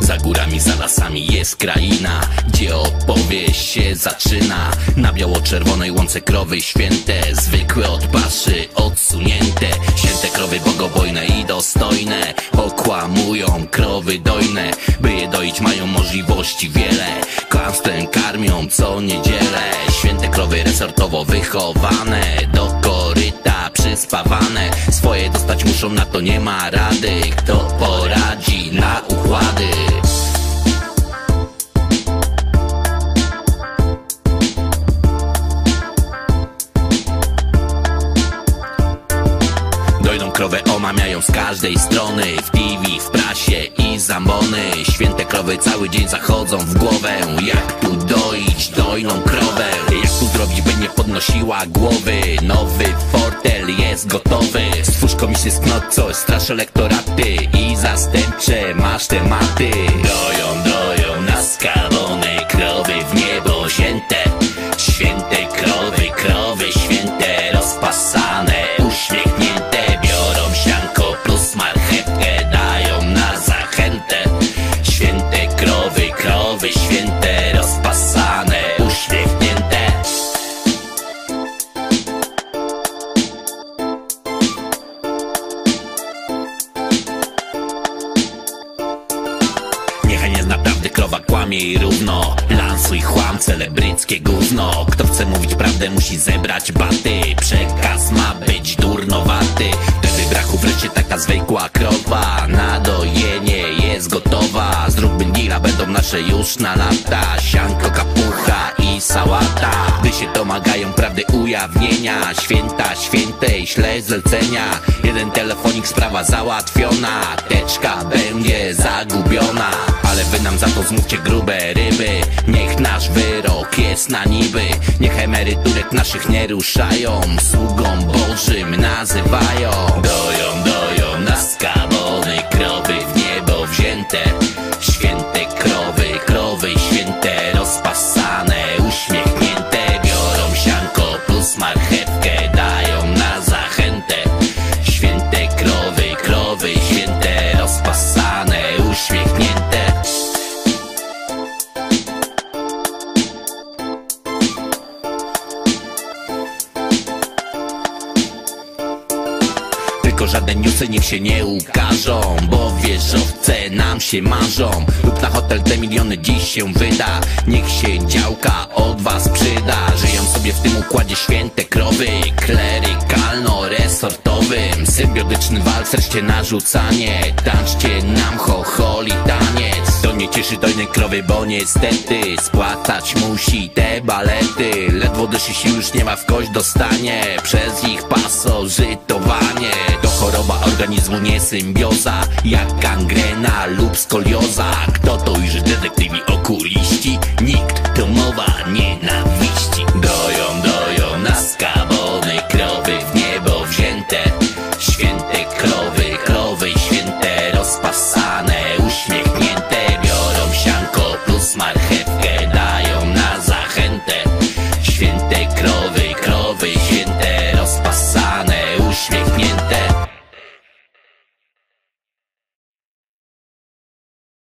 Za górami, za lasami jest kraina, gdzie opowieść się zaczyna. Biało-czerwonej łące krowy święte, zwykłe od paszy odsunięte. Święte krowy bogobojne i dostojne, okłamują krowy dojne. By je doić mają możliwości wiele, kłamstwem karmią co niedzielę. Święte krowy resortowo wychowane, do koryta przyspawane. Swoje dostać muszą, na to nie ma rady. Kto poradzi na układy? Krowę omamiają z każdej strony. W TV, w prasie i zambony. Święte krowy cały dzień zachodzą w głowę. Jak tu doić dojną krowę? Jak tu zrobić, by nie podnosiła głowy? Nowy fortel jest gotowy. Stwórz komisję sknot coś, strasz elektoraty. I zastępcze masz tematy. Doją, doją krowy w niebo Święte musi zebrać baty. Przekaz ma być durnowaty. Wtedy brachu wreszcie taka zwykła krowa. Na dojenie jest gotowa. Zróbmy deala, będą nasze już na lata. Sianko, kapucha sałata. Gdy się domagają prawdy ujawnienia Święta, świętej, śle zlecenia. Jeden telefonik, sprawa załatwiona Teczka będzie zagubiona. Ale wy nam za to zmówcie grube ryby. Niech nasz wyrok jest na niby. Niech emeryturek naszych nie ruszają Sługą Bożym nazywają. Doją, doją się nie ukażą Bo wieżowce nam się marzą. Lub na hotel te miliony dziś się wyda. Niech się działka od was przyda. Żyją sobie w tym układzie święte krowy. Klerykalno-resortowym Symbiotyczny walcer, ście narzucanie. Tańczcie nam chocholi taniec. To nie cieszy dojny krowy, bo niestety Spłacać musi te balety. Ledwo dyszy się już nie ma w kość dostanie Przez ich pasożytowanie. To choroba organizmu, nie symbioza Jak gangrena lub skolioza. Kto to ujrzy detektywi okuliści? Nikt, to mowa nienawiści. Doją, doją nas